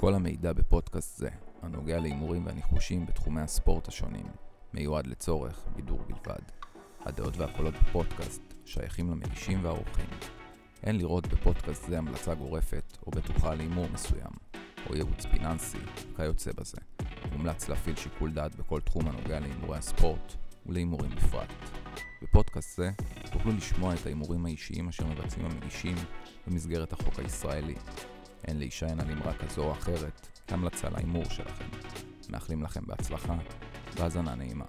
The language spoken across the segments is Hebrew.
כל המידע בפודקאסט זה, הנוגע להימורים והניחושים בתחומי הספורט השונים, מיועד לצורך בידור בלבד. הדעות והקולות בפודקאסט שייכים למגישים והאורחים. אין לראות בפודקאסט זה המלצה גורפת או בטוחה להימור מסוים, או ייעוץ פיננסי, כיוצא בזה. מומלץ להפעיל שיקול דעת בכל תחום הנוגע להימורי הספורט ולהימורים בפרט. בפודקאסט זה תוכלו לשמוע את ההימורים האישיים אשר מבצעים המגישים במסגרת החוק הישראלי. אין להישען על אמרה כזו או אחרת כהמלצה להימור שלכם. מאחלים לכם בהצלחה והאזנה נעימה.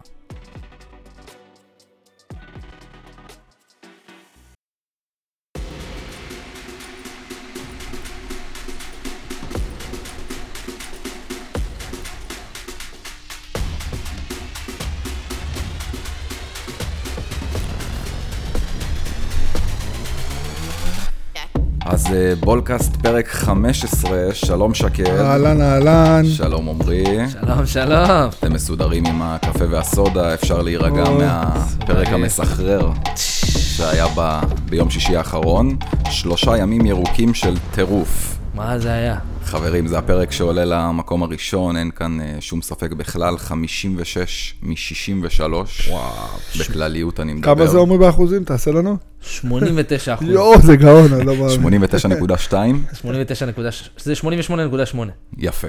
אז בולקאסט פרק 15, שלום שקד. אהלן, אהלן. שלום עמרי. שלום, שלום. אתם מסודרים עם הקפה והסודה, אפשר להירגע או, מהפרק. המסחרר שהיה ב... ביום שישי האחרון. שלושה ימים ירוקים של טירוף. מה זה היה? חברים, זה הפרק שעולה למקום הראשון, אין כאן אה, שום ספק בכלל, 56 מ-63. וואו. בכלליות אני מדבר. כמה זה אומרים באחוזים? תעשה לנו. 89 אחוז. יואו, זה גאון, אני לא מאמין. 89.2. 89 נקודה... ש- זה 88.8. יפה.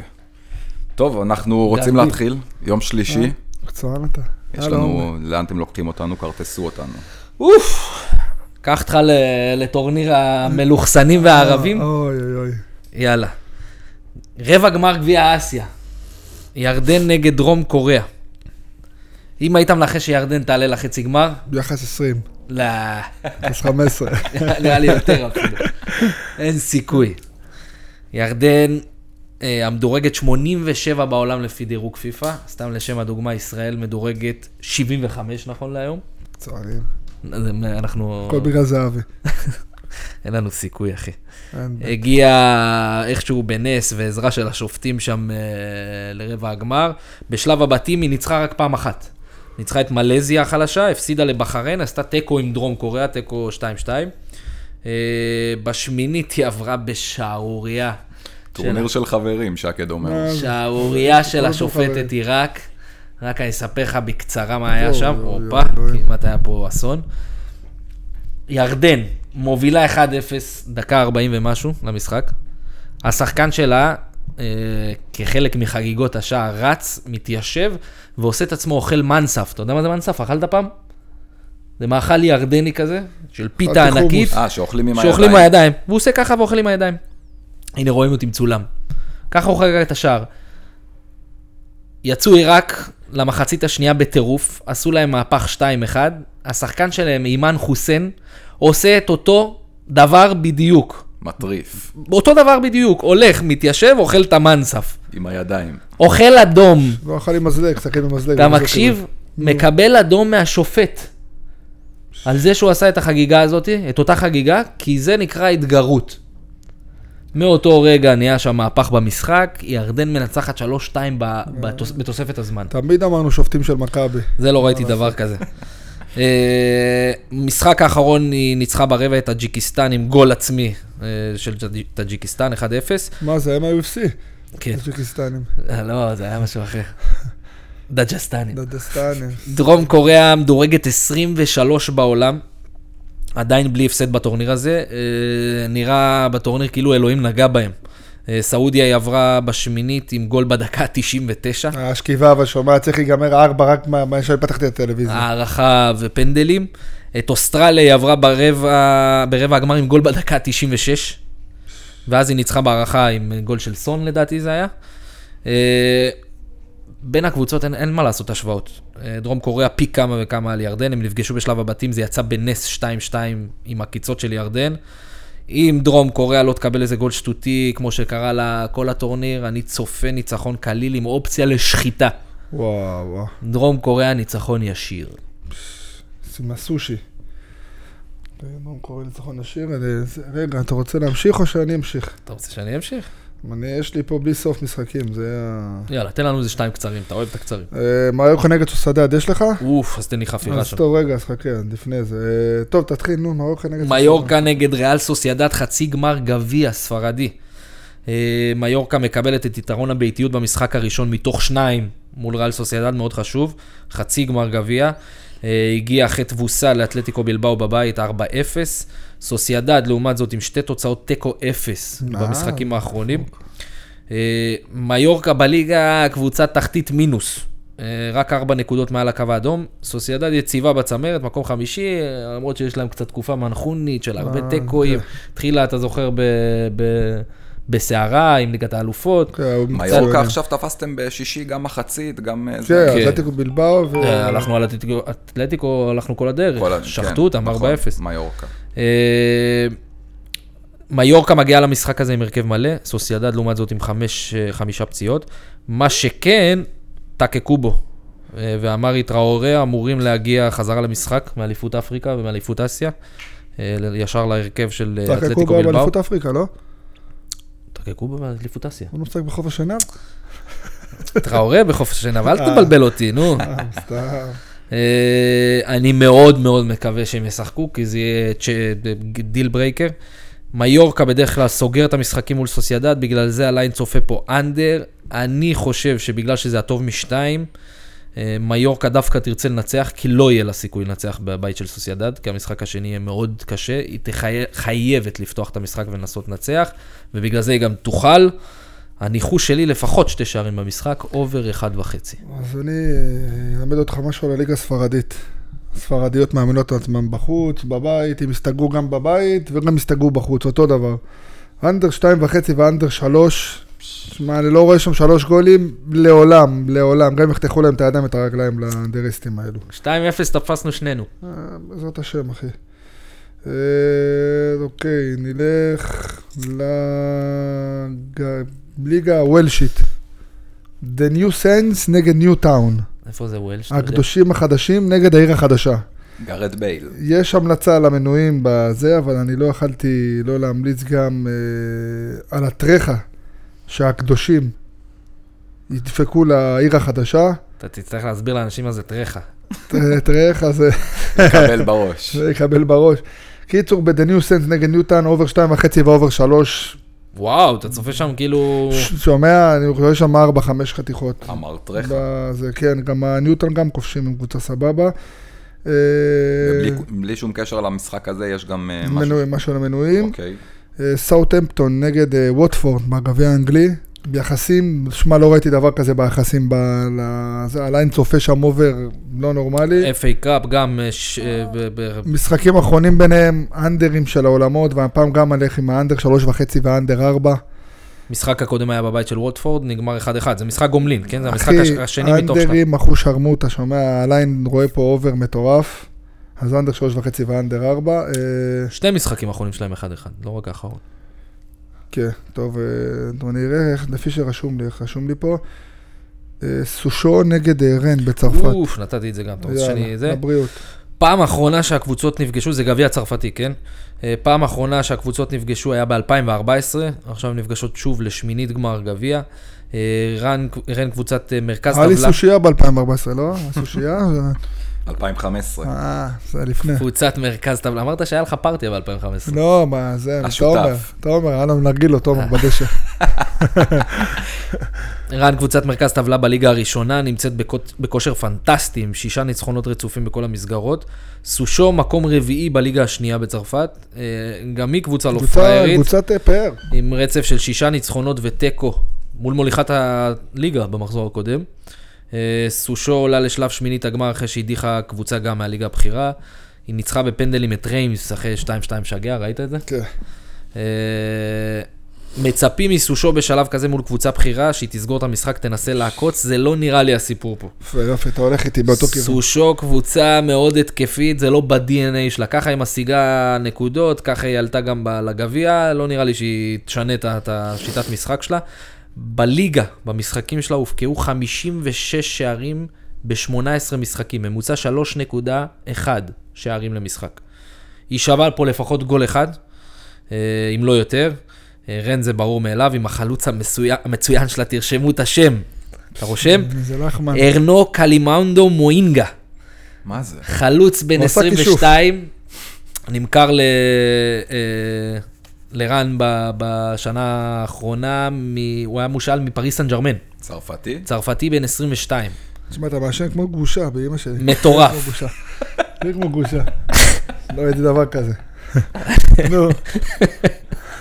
טוב, אנחנו רוצים. להתחיל, יום שלישי. מקצוען אתה. יש לנו. לאן אתם לוקחים אותנו? כרטסו אותנו. אוף! קח אותך ל- לטורניר המלוכסנים והערבים. אוי אוי אוי. יאללה. רבע גמר גביע אסיה. ירדן נגד דרום קוריאה. אם היית מנחש שירדן תעלה לחצי גמר, ביחס 20, לא, אז 15. נראה לי יותר אפילו. אין סיכוי. ירדן אה, המדורגת 87 בעולם לפי דירוג פיפא, סתם לשם הדוגמה, ישראל מדורגת 75 נכון להיום. הם- אנחנו... הכל בגלל זהבי. אין לנו סיכוי, אחי. הגיע איכשהו בנס ועזרה של השופטים שם אה, לרבע הגמר. בשלב הבתים היא ניצחה רק פעם אחת. ניצחה את מלזיה החלשה, הפסידה לבחריין, עשתה תיקו עם דרום קוריאה, תיקו 2-2. אה, בשמינית היא עברה בשערורייה. טורניר של חברים, שקד אומר. מה? שערורייה של השופטת. עיראק. רק אני אספר לך בקצרה מה היה שם, הופה. כמעט היה פה אסון. ירדן מובילה 1-0, דקה 40 ומשהו למשחק. השחקן שלה, אה, כחלק מחגיגות השער, רץ, מתיישב ועושה את עצמו אוכל מנסף. אתה יודע מה זה מנסף? אכלת פעם? זה מאכל ירדני כזה, של פיתה אכלתי ענקית. אה, שאוכלים עם הידיים. שאוכלים עם הידיים. והוא עושה ככה ואוכל עם הידיים. הנה רואים אותי מצולם. ככה הוא חגג את השער. יצאו עיראק למחצית השנייה בטירוף, עשו להם מהפך 2-1, השחקן שלהם, אימן חוסיין, עושה את אותו דבר בדיוק. מטריף, אותו דבר בדיוק, הולך, מתיישב, אוכל את המנסף. עם הידיים. אוכל אדום, לא אכל עם מזלג, תסתכל עם מזלג. אתה מזלג מקשיב? מקבל אדום מהשופט. על זה שהוא עשה את החגיגה הזאת, את אותה חגיגה, כי זה נקרא התגרות. מאותו רגע נהיה שם מהפך במשחק, ירדן מנצחת 3-2 ב- בתוס- בתוספת הזמן. תמיד אמרנו שופטים של מכבי. זה לא ראיתי דבר כזה. אה, משחק האחרון היא ניצחה ברבע את טאג'יקיסטן עם גול עצמי אה, של טאג'- טאג'יקיסטן 1-0. מה זה, הם ה-UFC? כן. טאג'יקיסטנים. אה, לא, זה היה משהו אחר. דג'סטנים. דדסטנים. דרום קוריאה מדורגת 23 בעולם, עדיין בלי הפסד בטורניר הזה. אה, נראה בטורניר כאילו אלוהים נגע בהם. אה, סעודיה היא עברה בשמינית עם גול בדקה 99, השכיבה אבל שומע, צריך להיגמר ארבע רק מה מה שאני פתחתי את הטלוויזיה. הערכה ופנדלים. את אוסטרליה היא עברה ברבע, ברבע הגמר עם גול בדקה 96, ואז היא ניצחה בהערכה עם גול של סון לדעתי זה היה. אה, בין הקבוצות אין, אין מה לעשות השוואות. אה, דרום קוריאה פי כמה וכמה על ירדן, הם נפגשו בשלב הבתים, זה יצא בנס 2-2 עם הקיצות של ירדן. אם דרום קוריאה לא תקבל איזה גול שטותי, כמו שקרה לה כל הטורניר, אני צופה ניצחון קליל עם אופציה לשחיטה. וואו וואו. דרום קוריאה ניצחון ישיר. עם הסושי. מה קורא ניצחון זה- רגע, אתה רוצה להמשיך או שאני אמשיך? אתה רוצה שאני אמשיך? אני, יש לי פה בלי סוף משחקים, זה ה... יאללה, תן לנו איזה שתיים קצרים, אתה אוהב את הקצרים. אה, מריוקו נגד סוסדד, יש לך? אוף, אז תן לי חפירה אז שם. טוב, רגע, אז חכה, לפני זה. אה, טוב, תתחיל, נו, מריוקו נגד מיורקה נגד ריאל סוסיידד, חצי גמר גביע ספרדי. אה, מיורקה מקבלת את יתרון הביתיות במשחק הראשון מתוך שניים מול ריאל סוסיידד, מאוד חשוב, חצי גמר גביע. הגיע אחרי תבוסה לאתלטיקו בלבאו בבית 4-0. סוסיידד, לעומת זאת, עם שתי תוצאות תיקו 0 אה. במשחקים האחרונים. אה, מיורקה בליגה, קבוצת תחתית מינוס. אה, רק ארבע נקודות מעל הקו האדום. סוסיידד יציבה בצמרת, מקום חמישי, אה, למרות שיש להם קצת תקופה מנחונית של הרבה תיקואים. כן. התחילה, אתה זוכר, ב- בסערה עם ליגת האלופות. כן, מיורקה. עכשיו תפסתם בשישי גם מחצית, גם אה. כן, כן. אתלטיקו בלבאו. אה, הלכנו על אתלטיקו, הלכנו כל הדרך, כל ה- שחטו כן, אותם 4-0. נכון, מיורקה. אה, מיורקה מגיעה למשחק הזה עם הרכב מלא, סוסיידד לעומת זאת עם חמש, חמישה פציעות. מה שכן, טאקה קובו ואמרי טראורה אמורים להגיע חזרה למשחק מאליפות אפריקה ומאליפות אסיה, ישר להרכב של אתלטיקו בילבאו. באליפות אפריקה, לא? קובו באליפות אסיה. הוא משחק בחוף השנהב? טראורה בחוף השנהב, אבל אל תבלבל אותי, נו. אה, סתם. אה, אני מאוד מאוד מקווה שהם ישחקו, כי זה יהיה deal breaker. מיורקה בדרך כלל סוגר את המשחקים מול סוסיידד, בגלל זה ה line צופה פה under. אני חושב שבגלל שזה הטוב משתיים, אה, מיורקה דווקא תרצה לנצח, כי לא יהיה לה סיכוי לנצח בבית של סוסיידד, כי המשחק השני יהיה מאוד קשה. היא תחי... חייבת לפתוח את המשחק ולנסות לנצח, ובגלל זה היא גם תוכל. הניחוש שלי לפחות שתי שערים במשחק, אובר אחד וחצי. אז אני אה, אלמד אותך משהו על הליגה הספרדית. הספרדיות מאמינות לעצמן בחוץ, בבית, הם הסתגרו גם בבית וגם הסתגרו בחוץ, אותו דבר. אנדר שתיים וחצי ואנדר שלוש, שמע, אני לא רואה שם שלוש גולים לעולם, לעולם. גם אם יחתכו להם את הידיים ואת הרגליים לאנדריסטים האלו. 2-0 תפסנו שנינו. אה, בעזרת השם, אחי. אה, אוקיי, נלך לליגה הוולשית. The New Saints נגד ניו טאון. איפה זה יודע? הקדושים החדשים נגד העיר החדשה. גרד בייל. יש המלצה על המנויים בזה, אבל אני לא יכלתי לא להמליץ גם אה, על הטרחה שהקדושים ידפקו לעיר החדשה. אתה תצטרך להסביר לאנשים מה זה טרחה. טרחה זה... קבל בראש. זה יקבל בראש. קיצור, ב-The New Sense נגד ניוטן, אובר שתיים וחצי ואובר שלוש. וואו, אתה צופה שם כאילו... שומע, אני רואה שם ארבע, חמש חתיכות. אמרת רכה. זה כן, גם הניוטון גם כובשים עם קבוצה סבבה. אה, ובלי- בלי שום קשר למשחק הזה, יש גם אה, משהו. מנוי- משהו למנויים. אוקיי. סאוטהמפטון נגד אה, ווטפורד בגביע האנגלי. ביחסים, שמע, לא ראיתי דבר כזה ביחסים, ב- ה line צופה שם over לא נורמלי. FA Cup גם... אה, ש- אה, משחקים אחרונים ביניהם, אנדרים של העולמות, והפעם גם הלך עם ה under שלוש וחצי וה under ארבע. המשחק הקודם היה בבית של ווטפורד, נגמר 1-1. זה משחק גומלין, כן? זה המשחק אחי, הש- השני מתוך שניים. אנדרים אחו שרמוטה, שומע, ה line רואה פה over מטורף. אז under שלוש וחצי ו under ארבע. אה, שני משחקים אחרונים שלהם 1-1, לא רק האחרון. כן, טוב, אה, טוב, אני אראה איך- לפי שרשום לי, איך רשום לי פה. אה, סושו נגד רן בצרפת. אוף, נתתי את זה גם. אתה רוצה שאני... יאללה? לבריאות. פעם אחרונה שהקבוצות נפגשו, זה גביע צרפתי, כן? פעם אחרונה שהקבוצות נפגשו היה ב-2014, עכשיו הן נפגשות שוב לשמינית גמר גביע. רן, רן קבוצת מרכז היה לי טבלה, סושייה ב-2014, לא? הסושייה? זה- 2015. אה, זה לפני. קבוצת מרכז טבלה, אמרת שהיה לך פרטיה ב-2015. לא, מה, זה. תומר, תומר, היה לנו נרגיל לו, תומר, בדשא. רן קבוצת מרכז טבלה בליגה הראשונה, נמצאת בכ- בכושר פנטסטי, עם שישה ניצחונות רצופים בכל המסגרות. סושו מקום רביעי בליגה השנייה בצרפת, אה, גם היא קבוצה לא פריירית, קבוצת אה, פאר. עם רצף של שישה ניצחונות ותיקו מול מוליכת הליגה במחזור הקודם. אה, סושו עולה לשלב שמינית הגמר אחרי שהדיחה קבוצה גם מהליגה הבכירה. היא ניצחה בפנדלים את ריימס אחרי 2-2 שגע, ראית את זה? כן. אה, מצפים מסושו בשלב כזה מול קבוצה בכירה, שהיא תסגור את המשחק, תנסה לעקוץ, זה לא נראה לי הסיפור פה. יופי, יופי, אתה הולך איתי באותו כיוון. סושו קבוצה מאוד התקפית, זה לא ב-DNA שלה. ככה היא משיגה נקודות, ככה היא עלתה גם לגביע, לא נראה לי שהיא תשנה את השיטת משחק שלה. בליגה, במשחקים שלה, הובקעו 56 שערים ב-18 משחקים, ממוצע 3.1 שערים למשחק. היא שווה פה לפחות גול אחד, אה, אם לא יותר. אה, רן זה ברור מאליו, עם החלוץ המצוין, המצוין שלה, תרשמו את השם. אתה רושם? זה לחמן. ארנו קלימאונדו מואינגה, מה זה? חלוץ בן הוא עשה 22, נמכר ל... לרן ב- בשנה האחרונה, מ- הוא היה מושאל מפריס סן ג'רמן, צרפתי? צרפתי בן 22. תשמע, אתה מעשן כמו גרושה באמא שלי. מטורף. כמו גרושה. לא ראיתי דבר כזה. נו.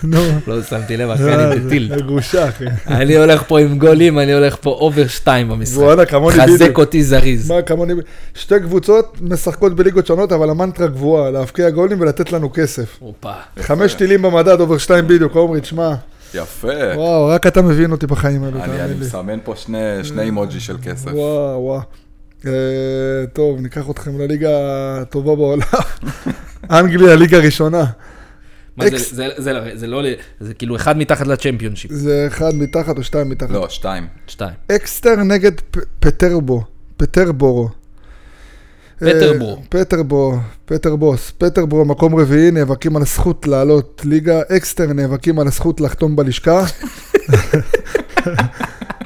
נו. לא שמתי לב, אחי, אני בטיל. זה גרושה, אחי. אני הולך פה עם גולים, אני הולך פה over 2 במשחק. וואלה, כמוני חזק בדיוק. אותי זריז. מה, כמוני... שתי קבוצות משחקות בליגות שונות, אבל המנטרה גבוהה, להבקיע גולים ולתת לנו כסף. הופה. חמש טילים במדד, over שתיים בדיוק, עומרי, תשמע, יפה. וואו, רק אתה מבין אותי בחיים האלו, אני אני תאמין לי. מסמן פה שני- שני אימוג'י של כסף. וואו, וואו. אה, טוב, ניקח אתכם לליגה הטובה בעולם. אנגליה, ליגה ראשונה. זה, לא- זה לא, זה כאילו אחד מתחת לצ'מפיונשיפ. זה אחד מתחת או שתיים מתחת. לא, שתיים. שתיים. אקסטר נגד פטרבו, פטרבורו. פטרבורו. אה, פטרבורו, פטרבוס. פטרבורו, מקום רביעי, נאבקים על הזכות לעלות ליגה. אקסטר נאבקים על הזכות לחתום בלשכה.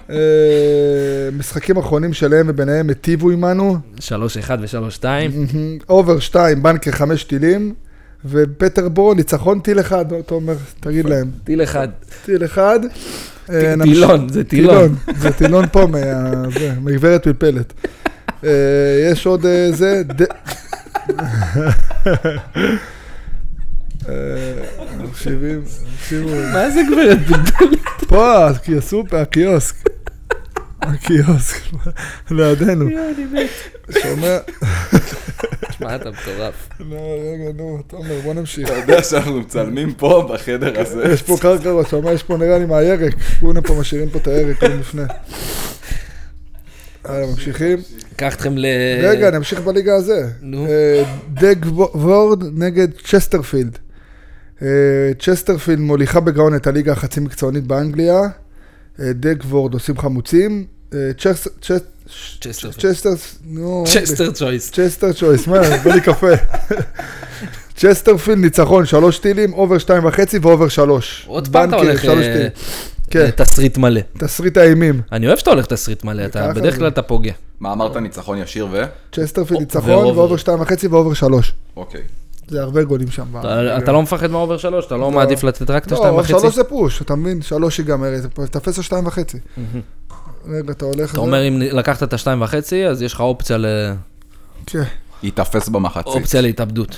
אה, משחקים אחרונים שלהם וביניהם היטיבו עמנו. 3-1 ו-3-2. מהמם. over שתיים, בנקר חמש טילים. ופטרבורו, ניצחון טיל אחד, תומר, תגיד להם. טיל אחד. טיל אחד. אה, טילון, זה טילון. זה טילון פה מגברת פלפלת. אה, יש עוד אה, זה, מקשיבים, תקשיבו, מה זה גברת בידול? פה, הסופר, הקיוסק. הקיוסק, לידינו. שומע? שמע, אתה מטורף. לא, רגע, נו, תומר, בוא נמשיך. אתה יודע שאנחנו מצלמים פה, בחדר הזה. יש פה קרקע, שומע, יש פה נראה לי מהירק. כולם פה משאירים פה את הירק, כולם לפני. הלאה, ממשיכים. לוקח אתכם ל... רגע, נמשיך בליגה הזה. נו. אה, דג וורד נגד צ'סטרפילד. אה, צ'סטרפילד מוליכה בגאון את הליגה החצי מקצוענית באנגליה. אה, דג וורד עושים חמוצים. אה, צ'ס- צ'ס- צ'סטרפילד. צ'סטר... נו, צ'סטר צ'ויס. צ'סטר צ'ויס, מה, בא לי קפה. צ'סטרפילד ניצחון, שלוש טילים, over שתיים וחצי ו over שלוש. עוד פעם אתה הולך שלוש אה, טילים. כן, תסריט מלא. תסריט האימים. אני אוהב שאתה הולך תסריט מלא, בדרך. כלל אתה פוגע. מה אמרת, ניצחון ישיר ו? צ'סטרפילד ניצחון ו over. שתיים וחצי ו over שלוש. אוקיי. זה הרבה גולים שם. אתה- לא מפחד מה over שלוש? אתה לא מעדיף לתת רק את לא, השתיים וחצי? שלוש זה push, אתה מבין? שלוש ייגמר, תפס לו שתיים וחצי. רגע, אתה הולך... אתה אומר אם לקחת את השתיים וחצי, אז יש לך אופציה ל... כן. ייתפס במחצית. אופציה להתאבדות.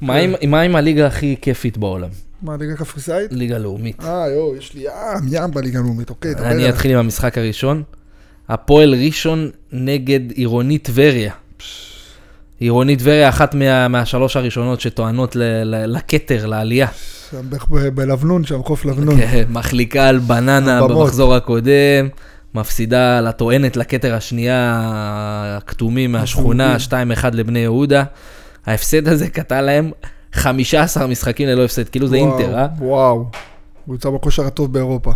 מה עם- מה עם הליגה הכי כיפית בעולם? מה, ליגה קפריסאית? ליגה לאומית. אה, יואו, יש לי ים, ים בליגה הלאומית, אוקיי, דבר אני. אתחיל עם המשחק הראשון. הפועל ראשון נגד עירוני טבריה. עירוני טבריה, אחת מה- מהשלוש הראשונות שטוענות ל- ל- לכתר, לעלייה. שם בלבנון, שם חוף לבנון. כן, מחליקה על בננה. במחזור הקודם, מפסידה לטוענת לכתר השנייה, הכתומים מהשכונה, 2-1 לבני יהודה. ההפסד הזה קטע להם 15 משחקים ללא הפסד, כאילו זה וואו, אינטר, אה? וואו. קבוצה בכושר הטוב באירופה.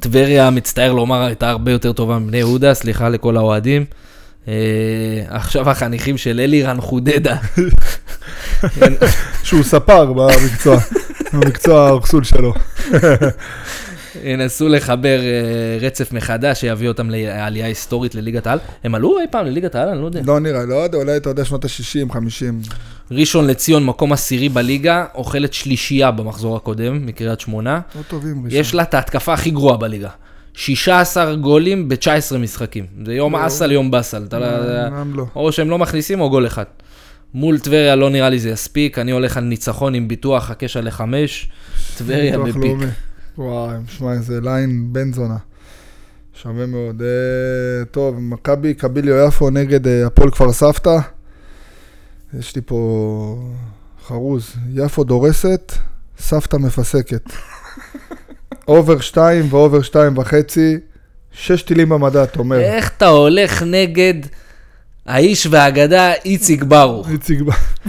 טבריה, מצטער לומר, הייתה הרבה יותר טובה מבני יהודה, סליחה לכל האוהדים. אה, עכשיו החניכים של אלירן חודדה, שהוא ספר במקצוע, במקצוע האורסול שלו. ינסו לחבר אה, רצף מחדש שיביא אותם לעלייה היסטורית לליגת העל. הם עלו אי פעם לליגת העל? אני לא יודע. לא נראה, לא יודע, אולי אתה יודע שנות ה-60, 50. ראשון לציון, מקום עשירי בליגה, אוכלת שלישייה במחזור הקודם, מקריית שמונה. לא טובים ראשון. יש לה את ההתקפה הכי גרועה בליגה. 16 גולים ב-19 משחקים. זה יום לא. אסל, יום באסל. לא- אמנם לא. או שהם לא מכניסים או גול אחד. מול טבריה לא נראה לי זה יספיק, אני הולך על ניצחון עם ביטוח, הקשר לחמש, טבריה בפיק. וואי, שמע, איזה ליין בן זונה. שווה מאוד. אה, טוב, מכבי קביליו יפו נגד אה, הפועל כפר סבתא. יש לי פה חרוז. יפו דורסת, סבתא מפסקת. over שתיים ו over שתיים וחצי. שש טילים במדד, אתה אומר. איך אתה הולך נגד האיש והאגדה איציק ברוך? איציק, ב-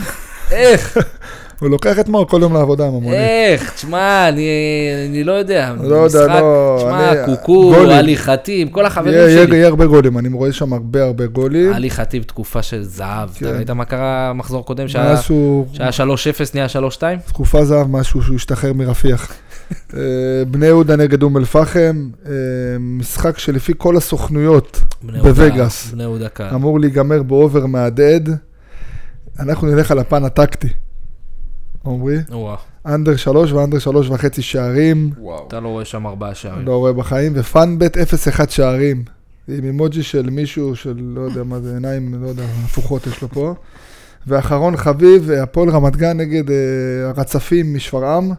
איך? הוא לוקח את מאור כל יום לעבודה עם המונית. איך? תשמע, אני אני לא יודע. לא יודע, לא, תשמע, קוקו, חטיב, כל החברים יהיה יהיה- שלי. יהיה הרבה גולים, אני רואה שם הרבה הרבה גולים. חטיב תקופה של זהב. כן. אתה ראית מה קרה במחזור קודם? שהיה משהו, שהיה 3-0 נהיה 3-2? תקופה זהב, משהו שהוא השתחרר מרפיח. אה, בני יהודה נגד אום אל-פחם, אה, משחק שלפי כל הסוכנויות בווגאס. אמור להיגמר באובר מהדהד. אנחנו נלך על הפן הטקטי. עמרי, וואו. אנדר שלוש ואנדר שלוש וחצי שערים, וואו. אתה לא רואה שם ארבעה שערים. לא רואה בחיים, ופאנבט 0-1 שערים. עם אימוג'י של מישהו של, לא יודע מה זה, עיניים, לא יודע, הפוכות יש לו פה. ואחרון חביב, הפועל רמת גן נגד אה, הרצפים משפרעם.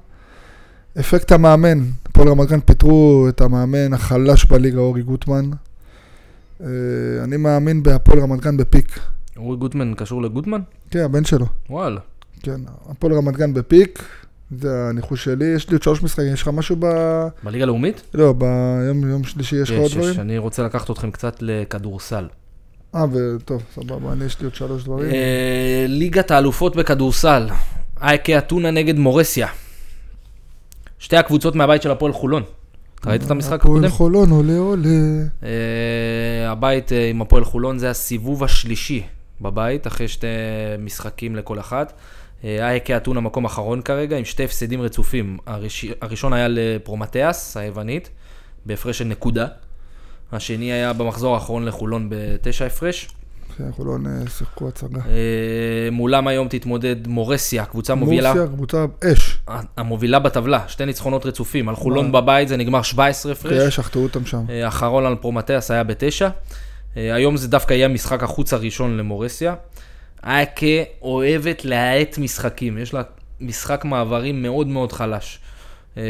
אפקט המאמן, הפועל רמת גן פיטרו את המאמן החלש בליגה, אורי גוטמן. אה, אני מאמין בהפועל רמת גן בפיק. אורי גוטמן קשור לגוטמן? כן, הבן שלו. וואלה. כן, הפועל רמת גן בפיק, זה הניחוש שלי. יש לי עוד שלוש משחקים, יש לך משהו ב... בליגה הלאומית? לא, ביום יום שלישי יש לך עוד דברים? יש. אני רוצה לקחת אתכם קצת לכדורסל. אה, וטוב, סבבה, אני יש לי עוד שלוש דברים. אה, ליגת האלופות בכדורסל. אייקה אתונה נגד מורסיה. שתי הקבוצות מהבית של הפועל חולון. אתה ראית את המשחק הקודם? הפועל חולון, עולה עולה. אה, הבית אה, עם הפועל חולון זה הסיבוב השלישי בבית, אחרי שתי משחקים לכל אחת. אה, אייקה אתונה מקום אחרון כרגע, עם שתי הפסדים רצופים. הראש- הראשון היה לפרומטיאס, היוונית, בהפרש של נקודה. השני היה במחזור האחרון לחולון בתשע הפרש. כן, חולון אה, שיחקו הצגה. אה, מולם היום תתמודד מורסיה, קבוצה מובילה, מורסיה, קבוצה אש. המובילה בטבלה, שתי ניצחונות רצופים. על חולון. בבית זה נגמר 17 כן, הפרש. שחטו אותם שם. האחרון על פרומטיאס היה בתשע. היום זה דווקא יהיה המשחק החוץ הראשון למורסיה. אייקה אוהבת להאט משחקים, יש לה משחק מעברים מאוד מאוד חלש. אה,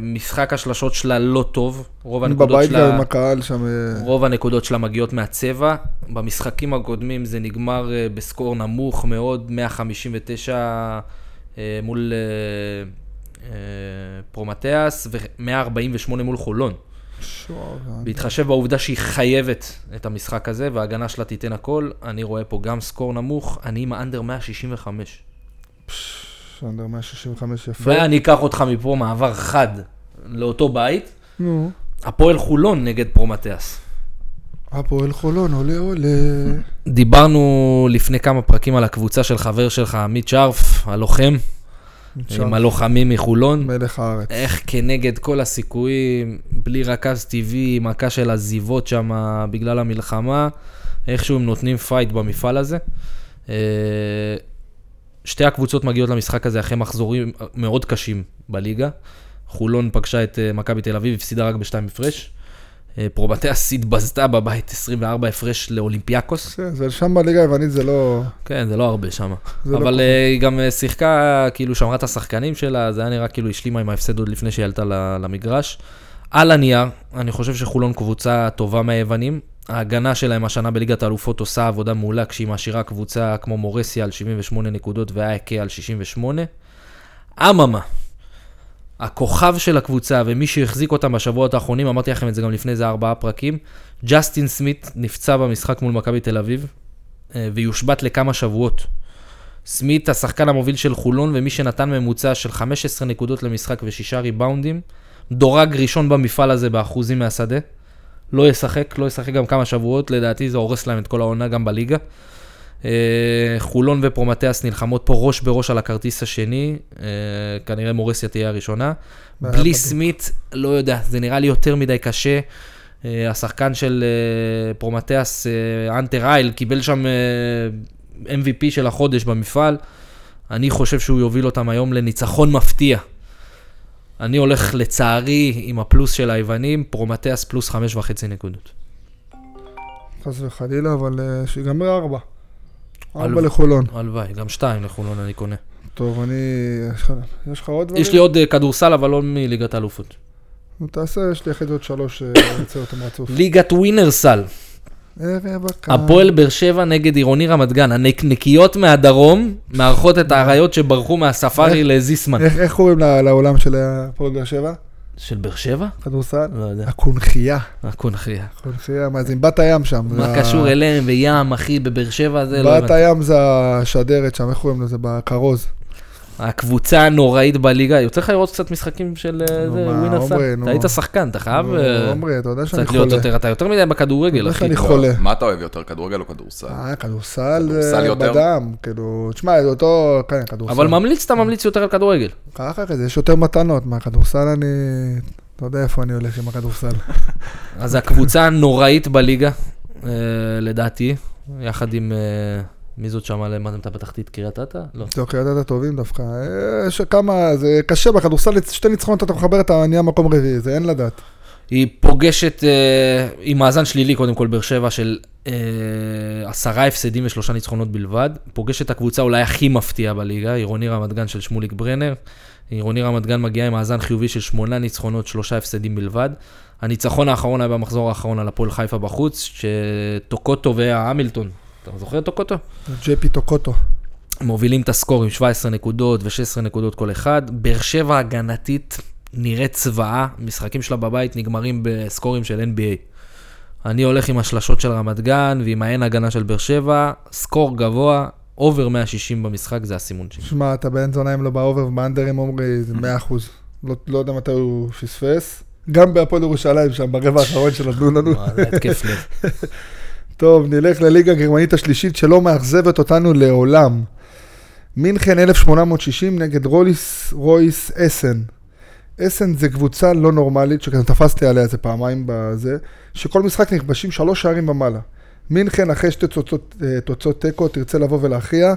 משחק השלשות שלה לא טוב, רוב הנקודות בבית גם שלה... עם הקהל שם. אה, רוב הנקודות שלה מגיעות מהצבע. במשחקים הקודמים זה נגמר אה, בסקור נמוך מאוד, 159 אה, מול פרומטיאס ו-148 מול חולון. בהתחשב בעובדה שהיא חייבת את המשחק הזה וההגנה שלה תיתן הכל, אני רואה פה גם סקור נמוך, אני עם האנדר 165. אנדר 165 יפה. ואני אקח אותך מפה מעבר חד לאותו בית, נו, הפועל חולון נגד פרומטיאס. הפועל חולון, עולה עולה. דיברנו לפני כמה פרקים על הקבוצה של חבר שלך, עמית שרף, הלוחם, עם הלוחמים מחולון. מלך הארץ. איך כנגד כל הסיכויים, בלי רכז טבעי, מכה של עזיבות שם בגלל המלחמה, איכשהו הם נותנים פייט במפעל הזה. אה, שתי הקבוצות מגיעות למשחק הזה אחרי מחזורים מאוד קשים בליגה. חולון פגשה את אה, מכבי תל אביב, הפסידה רק בשתיים הפרש. אה, פרומטיאס התבזתה בבית 24 הפרש לאולימפיאקוס. כן, זה שם בליגה היוונית זה לא... כן, זה לא הרבה שם. לא אבל ככה. אה, היא גם אה, שיחקה, כאילו שמרה את השחקנים שלה, זה היה נראה כאילו השלימה עם ההפסד עוד לפני שהיא עלתה למגרש. על הנייר, אני חושב שחולון קבוצה טובה מהיוונים. ההגנה שלהם השנה בליגת האלופות עושה עבודה מעולה כשהיא מעשירה קבוצה כמו מורסיה על 78 נקודות ואייקה על 68. אממה, הכוכב של הקבוצה ומי שהחזיק אותם בשבועות האחרונים, אמרתי לכם את זה גם לפני איזה ארבעה פרקים, ג'סטין סמית נפצע במשחק מול מכבי תל אביב אה, ויושבת לכמה שבועות. סמית, השחקן המוביל של חולון ומי שנתן ממוצע של 15 נקודות למשחק ושישה ריבאונדים, דורג ראשון במפעל הזה באחוזים מהשדה. לא ישחק, לא ישחק גם כמה שבועות, לדעתי זה הורס להם את כל העונה גם בליגה. אה, חולון ופרומטיאס נלחמות פה ראש בראש על הכרטיס השני, אה, כנראה מורסיה תהיה הראשונה. בלי. סמית, לא יודע, זה נראה לי יותר מדי קשה. אה, השחקן של פרומטיאס, אנטר אייל, קיבל שם MVP של החודש במפעל. אני חושב שהוא יוביל אותם היום לניצחון מפתיע. אני הולך לצערי עם הפלוס של היוונים, פרומטיאס פלוס חמש וחצי נקודות. חס וחלילה, אבל שיגמר ארבע. ארבע לחולון. הלוואי, גם שתיים לחולון אני קונה. טוב, אני... יש לך- עוד דברים? יש לי עוד אה, כדורסל, אבל לא מליגת האלופות. נו, תעשה, יש לי אחרי זה עוד שלוש, אה, אני רוצה אותם רצוף. ליגת ווינרסל. הפועל באר שבע נגד עירוני רמת גן. הנקניקיות מהדרום מארחות את האריות שברחו מהספארי לזיסמן. איך קוראים לעולם של הפועל באר שבע? של באר שבע? כדורסל? לא יודע. הקונכייה. הקונכייה. הקונכייה, מה זה עם בת הים שם. מה קשור אליהם וים, אחי, בבאר שבע זה לא בת. הים זה השדרת שם, איך קוראים לזה? בכרוז. הקבוצה הנוראית בליגה, יוצא לך לראות קצת משחקים של אה, מה? עומרי, נו. אתה היית שחקן, אתה חייב נו, אה, עומרי, אתה יודע שאני קצת להיות. יותר, אתה יותר מדי בכדורגל, אחי. שאני לא, חולה. מה אתה אוהב יותר, כדורגל או כדורסל? אה, כדורסל כדורסל יותר? בדם, כאילו, תשמע, זה אותו, כן, כדורסל. אבל ממליץ, אתה ממליץ יותר על כדורגל. ככה כזה, יש יותר מתנות, מהכדורסל אני, אתה יודע איפה אני הולך עם הכדורסל. אז הקבוצה הנוראית בליגה, אה, לדעתי, יחד עם אה, מי זאת? מה אתה בתחתית קריית אתא? לא. טוב, קריית אתא טובים דווקא. אה, יש כמה, זה קשה בכדורסל, שתי ניצחונות אתה מחבר, אתה נהיה מקום רביעי, זה אין לדעת. היא פוגשת אה, עם מאזן שלילי, קודם כל, באר שבע של אה, עשרה הפסדים ושלושה ניצחונות בלבד. פוגשת את הקבוצה אולי הכי מפתיעה בליגה, עירוני רמת גן של שמוליק ברנר. עירוני רמת גן מגיעה עם מאזן חיובי של שמונה ניצחונות, שלושה הפסדים בלבד. הניצחון האחרון היה במחזור האחרון על הפועל חיפה בחוץ, שטוקוטו והמילטון, אתה זוכר את טוקוטו? ג'יי פי טוקוטו. מובילים את הסקור עם 17 נקודות ו-16 נקודות כל אחד. באר שבע הגנתית נראית צבאה, משחקים שלה בבית נגמרים בסקורים של NBA. אני הולך עם השלשות של רמת גן ועם האין הגנה של באר שבע, score גבוה, over 160 במשחק, זה הסימון שלי. שמע, אתה בן זונה אם לא ב over ובאנדרים עומרי, זה 100 אחוז. לא, לא יודע מתי הוא פספס. גם בהפועל ירושלים שם, ברבע האחרון שנתנו לנו. וואלה, התקף לב. טוב, נלך לליגה הגרמנית השלישית שלא מאכזבת אותנו לעולם. מינכן 1860 נגד רולס רויס אסן. אסן זה קבוצה לא נורמלית, שכזה תפסתי עליה איזה פעמיים בזה, שכל משחק נכבשים שלוש שערים ומעלה. מינכן אחרי שתי תוצאות אה, תיקו תרצה לבוא ולהכריע.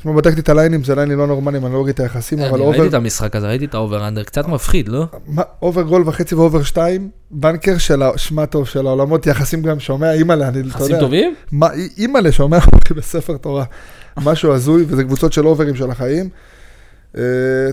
אתמול בדקתי את הליינים, זה ליינים לא נורמליים, אני לא רואה את היחסים, אבל אני over... ראיתי את המשחק הזה, ראיתי את ה over under, קצת מפחיד, לא? over גול וחצי ו over שתיים, banker של, ה- שמע טוב, של העולמות יחסים גם שומע, אימא'לה, אני, אתה יודע. יחסים טובים? אימא'לה שומע בספר תורה. משהו הזוי, וזה קבוצות של אוברים של החיים. אה,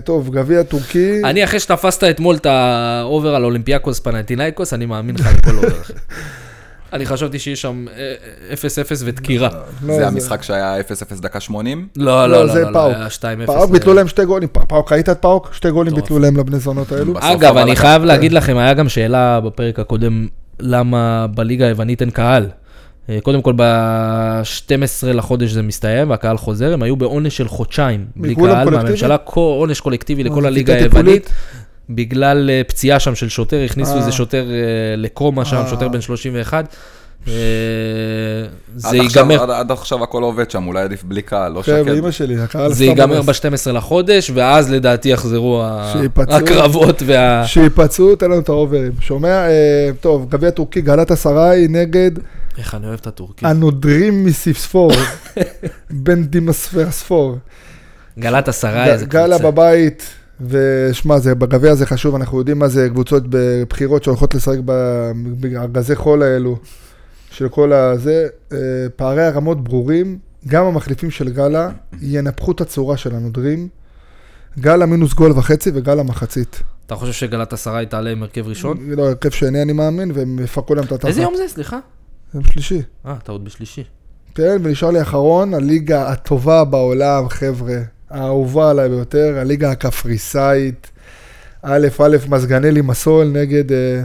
טוב, גביע טורקי, אני, אחרי שתפסת אתמול את ה over על אולימפיאקוס פנאתינייקוס, אני מאמין לך לכל over. אני חשבתי שיש שם אה, 0-0 ודקירה. לא, זה המשחק שהיה 0-0 דקה 80? לא, לא, לא, זה לא, לא, פאוק. היה 2-0. פאוק ביטלו להם שתי גולים, פאוק, ראית את פאוק? שתי גולים. ביטלו להם לבני זונות האלו. אגב, אני חייב להגיד לכם, היה גם שאלה בפרק הקודם, למה בליגה היוונית אין קהל. אה, קודם כל, ב-12 לחודש זה מסתיים, והקהל חוזר, הם היו בעונש של חודשיים, בלי קהל? מהממשלה, כל- עונש קולקטיבי לכל זה הליגה היוונית? בגלל אה, פציעה שם של שוטר, הכניסו אה. איזה שוטר אה, לקומה שם, אה. שוטר בן 31. אה, זה ייגמר, עד- עכשיו הכל עובד שם, אולי עדיף בלי קהל, לא חבר'ה, שקט. אימא שלי, הקהל זה ייגמר הורס. ב-12 לחודש, ואז לדעתי יחזרו. הקרבות וה... שיפצעו, תן לנו את האוברים. שומע? טוב, גביע טורקי, גלת אסריי נגד איך אני אוהב את הטורקים. הנודרים מסיספור. בן דימספרספור. גלת עשרה, איזה גלה קבוצה. בבית, ושמע, זה, בגביע זה חשוב, אנחנו יודעים מה זה קבוצות בבחירות שהולכות לשחק ב- בארגזי חול האלו, של כל הזה. אה, פערי הרמות ברורים, גם המחליפים של גלה ינפחו את הצורה של הנודרים. גלה מינוס גול וחצי וגלה מחצית. אתה חושב שגלת עשרה תעלה עם הרכב ראשון? לא, הרכב שני אני מאמין, והם יפרקו להם את התחת. איזה יום זה? סליחה? יום שלישי. אה, אתה עוד בשלישי. כן, ונשאר לי אחרון, הליגה הטובה בעולם, חבר'ה, האהובה עליי ביותר, הליגה הקפריסאית, א' א' מזגנלי מסול נגד אה,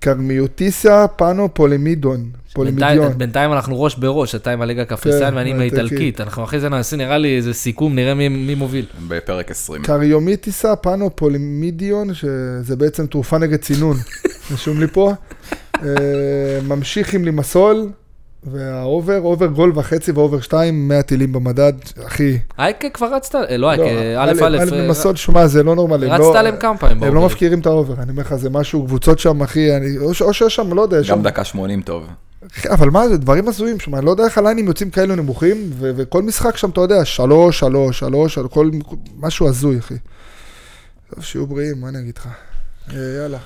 קרמיוטיסה פאנו פולימידון, פולימידיון. בינתיים- בינתיים אנחנו ראש בראש, אתה עם הליגה הקפריסאית כן, ואני עם האיטלקית. אנחנו אחרי זה נעשה נראה לי איזה סיכום, נראה מי- מי מוביל. בפרק 20. קריומיטיסה פאנו פולימידיון, שזה בעצם תרופה נגד צינון, רשום לי פה. אה, ממשיך עם לימסול, וה over, over גול וחצי ו over שתיים, 100 טילים במדד, אחי. אייקה כבר רצת, אה, לא לא, אייקה, א' א', א' מסוד, שמע, זה לא נורמלי. רצת לא- עליהם כמה פעמים. הם לא. מפקירים את ה over, אני אומר לך, זה משהו, קבוצות שם, אחי, אני- או שיש שם, לא יודע, גם שם... דקה 80 טוב. אבל מה זה, דברים הזויים שם, אני לא יודע איך הליינים יוצאים כאלו נמוכים, ו- וכל משחק שם, אתה יודע, שלוש, שלוש, שלוש, כל... משהו הזוי, אחי. טוב, שיהיו בריאים, מה אני אגיד לך? אה, יאללה,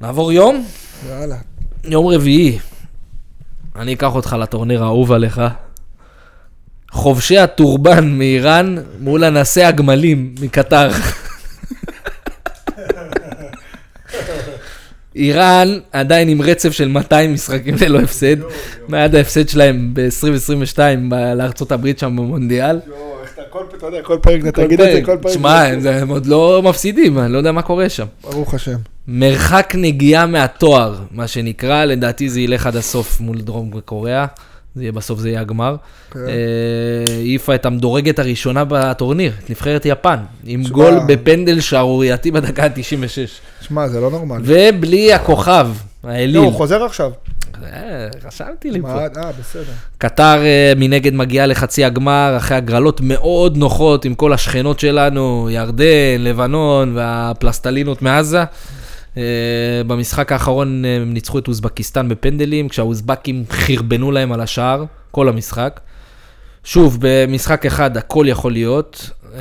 נעבור יום, יאללה. יום רביעי. אני אקח אותך לטורניר האהוב עליך. חובשי הטורבן מאיראן מול אנסי הגמלים מקטר. איראן עדיין עם רצף של 200 משחקים ללא הפסד, מעד ההפסד שלהם ב-2022 לארצות הברית שם במונדיאל. אתה יודע, כל פרק אתה תגיד את זה, כל פרק. תשמע, הם- הם עוד לא מפסידים, אני לא יודע מה קורה שם. ברוך השם. מרחק נגיעה מהתואר, מה שנקרא, לדעתי זה ילך עד הסוף מול דרום קוריאה. זה יהיה בסוף זה יהיה הגמר. כן. אה, העיפה את המדורגת הראשונה בטורניר, את נבחרת יפן, עם תשמע. גול בפנדל שערורייתי בדקה ה-96. שמע, זה לא נורמלי. ובלי הכוכב, לא, האליל. הוא חוזר עכשיו. אה, רשמתי לי פה. אה, בסדר. קטר אה, מנגד מגיעה לחצי הגמר, אחרי הגרלות מאוד נוחות עם כל השכנות שלנו, ירדן, לבנון והפלסטלינות מעזה. אה, במשחק האחרון אה, הם ניצחו את אוזבקיסטן בפנדלים, כשהאוזבקים חרבנו להם על השער, כל המשחק. שוב, במשחק אחד הכל יכול להיות, אה,